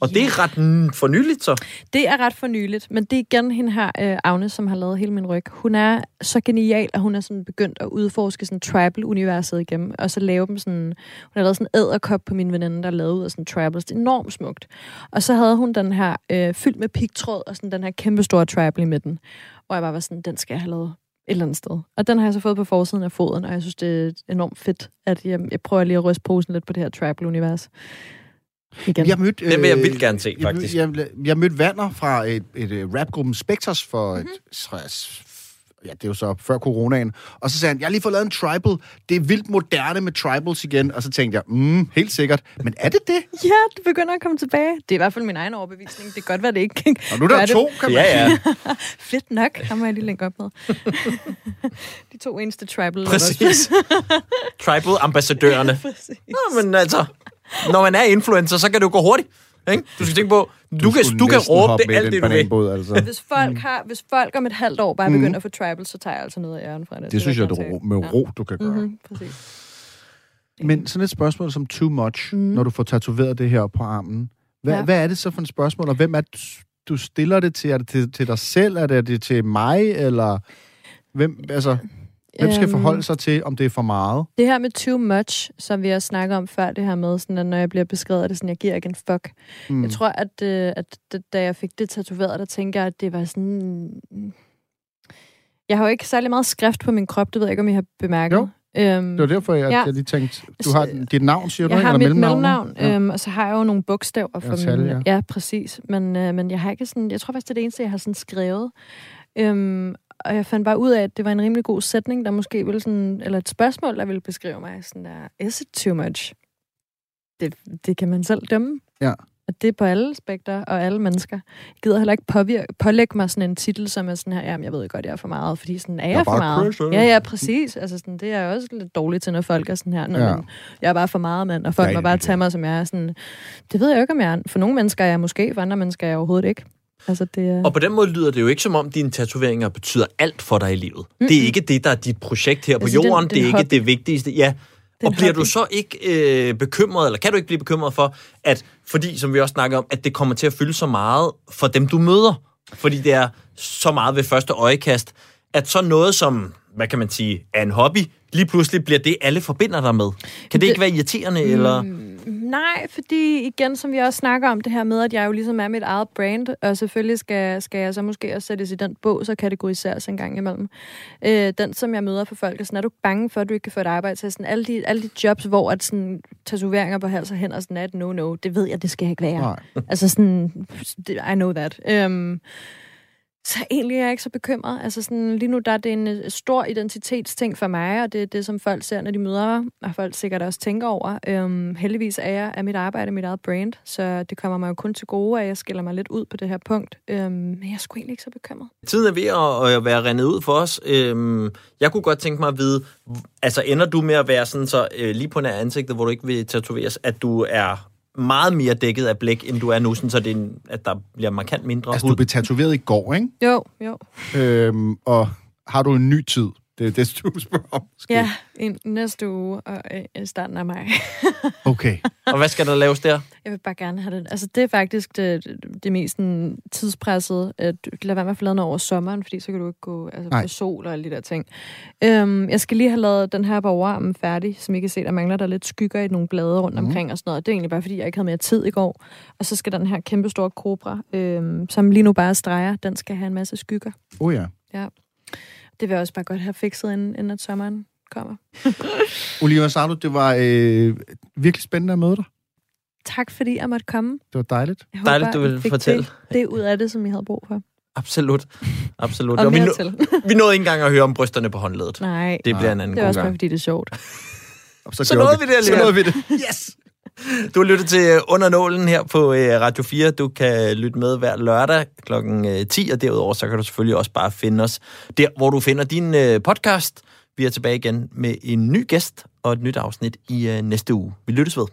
Og det er ret fornyeligt så. Det er ret fornyeligt, men det er igen hende her, øh, Agnes, som har lavet hele min ryg. Hun er så genial, at hun er sådan begyndt at udforske sådan tribal-universet igennem, og så lave dem sådan... Hun har lavet sådan en æderkop på min veninde, der er lavet ud af sådan tribals. Det er enormt smukt. Og så havde hun den her øh, fyldt med pigtråd, og sådan den her kæmpe store tribal i midten. Og jeg bare var sådan, den skal jeg have lavet et eller andet sted. Og den har jeg så fået på forsiden af foden, og jeg synes, det er enormt fedt, at jeg, jeg prøver lige at ryste posen lidt på det her tribal-univers. Igen. Jeg mødte, Det vil jeg øh, vildt gerne se, jeg faktisk. Jeg, jeg mødte Vanner fra et, et, et rapgruppen Spectres for Mhm. et, jeg, s- ja, det er jo så før coronaen. Og så sagde han, jeg har lige fået lavet en tribal. Det er vildt moderne med tribals igen. Og så tænkte jeg, mm, helt sikkert. Men er det det? Ja, det begynder at komme tilbage. Det er i hvert fald min egen overbevisning. Det kan godt være, det ikke Og nu er der det. to, kan man Ja, ja. Fedt nok. Ham må jeg lige linke op med. De to eneste tribal Præcis. Tribal-ambassadørerne. Præcis. Nå, men altså, når man er influencer, så kan det jo gå hurtigt. Ikke? Du skal tænke på, du, kan, skulle du kan råbe det alt det, du vil. altså. Hvis folk, har, hvis folk om et halvt år bare begynder at få tribal, så tager jeg altså noget af æren fra det. Det synes vil jeg, det er ro- med ro, du kan gøre. Mhm, præcis. Men sådan et spørgsmål som too much, mm. når du får tatoveret det her på armen. Hvad, Ja. ja. hvad er det så for et spørgsmål, og hvem er det, du stiller det til? Er det til, til dig selv? Er det, det til mig? Eller hvem, altså, hvem skal Øhm, forholde sig til, om det er for meget? Det her med too much, som vi har snakket om før, det her med, sådan, at når jeg bliver beskrevet, er det sådan, jeg giver ikke en fuck. Mm. Jeg tror, at, øh, at da jeg fik det tatoveret, der tænker jeg, at det var sådan... Jeg har jo ikke særlig meget skrift på min krop, det ved jeg ikke, om I har bemærket. Jo. Øhm, Det var derfor, jeg, Ja. jeg lige tænkte, du har dit navn, siger du, jeg ikke? har Eller mit mellemnavn? Ja. øhm, og så har jeg jo nogle bogstaver for tal, min... ja. ja, præcis. Men, øh, men jeg har ikke sådan... Jeg tror faktisk, det er det eneste, jeg har sådan skrevet. Øhm, og jeg fandt bare ud af, at det var en rimelig god sætning, der måske ville sådan... Eller et spørgsmål, der ville beskrive mig. Sådan der, is it too much? Det, det kan man selv dømme. Ja. Og det er på alle aspekter og alle mennesker. Jeg gider heller ikke påvirke, pålægge mig sådan en titel, som er sådan her, jamen jeg ved godt, jeg er for meget, fordi sådan er jeg, Jeg er for meget. Ja, ja, præcis. Altså sådan, det er jeg også lidt dårligt til, når folk er sådan her. Når Ja. man, jeg er bare for meget mand, og folk Ja, må bare tage mig, som jeg er. Sådan, det ved jeg jo ikke, om jeg er. For nogle mennesker er jeg måske, for andre mennesker er jeg overhovedet ikke. Altså, det er... Og på den måde lyder det jo ikke som om, dine tatoveringer betyder alt for dig i livet. Mm-hmm. Det er ikke det, der er dit projekt her på Altså, den- jorden. den det er ikke hobby. det vigtigste. Ja, en Og bliver hobby. du så ikke øh, bekymret, eller kan du ikke blive bekymret for, at fordi, som vi også snakker om, at det kommer til at fylde så meget for dem, du møder, fordi det er så meget ved første øjekast, at så noget som, hvad kan man sige, er en hobby, lige pludselig bliver det, alle forbinder dig med. Kan det, Det- ikke være irriterende, eller... Nej, fordi igen, som vi også snakker om det her med, at jeg jo ligesom er mit eget brand, og selvfølgelig skal, skal jeg så måske også sættes i den bog, så kategoriseres en gang imellem. Øh, den, som jeg møder for folk, er sådan, er du bange for, at du ikke kan få et arbejde til? Sådan, alle, de, alle de jobs, hvor at sådan, tatoveringer på hals og hænder sådan er et no-no, det ved jeg, det skal ikke være. Nej. Altså sådan, I know that. Um, så egentlig er jeg ikke så bekymret. Altså sådan, lige nu der er det en øh, stor identitetsting for mig, og det er det, som folk ser, når de møder mig, og folk sikkert også tænker over. Øhm, heldigvis er jeg af mit arbejde mit eget brand, så det kommer mig jo kun til gode, at jeg skiller mig lidt ud på det her punkt. Øhm, men jeg er sgu egentlig ikke så bekymret. Tiden er ved at, at være rendet ud for os. Øhm, jeg kunne godt tænke mig at vide, altså ender du med at være sådan så øh, lige på nær ansigtet, hvor du ikke vil tatoveres, at du er meget mere dækket af blæk, end du er nu, sådan, så det er en, at der bliver markant mindre Altså, du hud. blev tatoveret i går, ikke? Jo, jo. Øhm, og har du en ny tid? Det er det, du spørger om. Ja, i næste uge og øh, i starten af maj. Okay. Og hvad skal der laves der? Jeg vil bare gerne have det. Altså, det er faktisk det, det mest sådan, tidspresset. At lad være med at få lavet noget over sommeren, fordi så kan du ikke gå altså, Nej. på sol og alle de der ting. Øhm, jeg skal lige have lavet den her på overarmen færdig, som I kan se, der mangler der lidt skygger i nogle blade rundt Mhm. omkring og sådan noget. Det er egentlig bare, fordi jeg ikke havde mere tid i går. Og så skal den her kæmpe store kobra, øhm, som lige nu bare streger, den skal have en masse skygger. Oh ja. Det vil jeg også bare godt have fikset, inden, inden at sommeren kommer. Oliver Sardo, det var øh, virkelig spændende at møde dig. Tak fordi jeg måtte komme. Det var dejligt. Jeg Dejligt, håber, du vil I fik fortælle. Det, det ud af det, som I havde brug for. Absolut. Absolut. Og Og vi, nå, vi nåede ikke engang at høre om brysterne på håndledet. Nej, Det bliver en anden det er god også bare, gang. fordi det er sjovt. Og Så gjorde nåede vi det Så alligevel. nåede vi det. Yes! Du har lyttet til øh, Under Nålen her på øh, Radio 4. Du kan lytte med hver lørdag kl. 10, øh, og derudover så kan du selvfølgelig også bare finde os der, hvor du finder din podcast. Vi er tilbage igen med en ny gæst og et nyt afsnit i næste uge. Vi lyttes ved.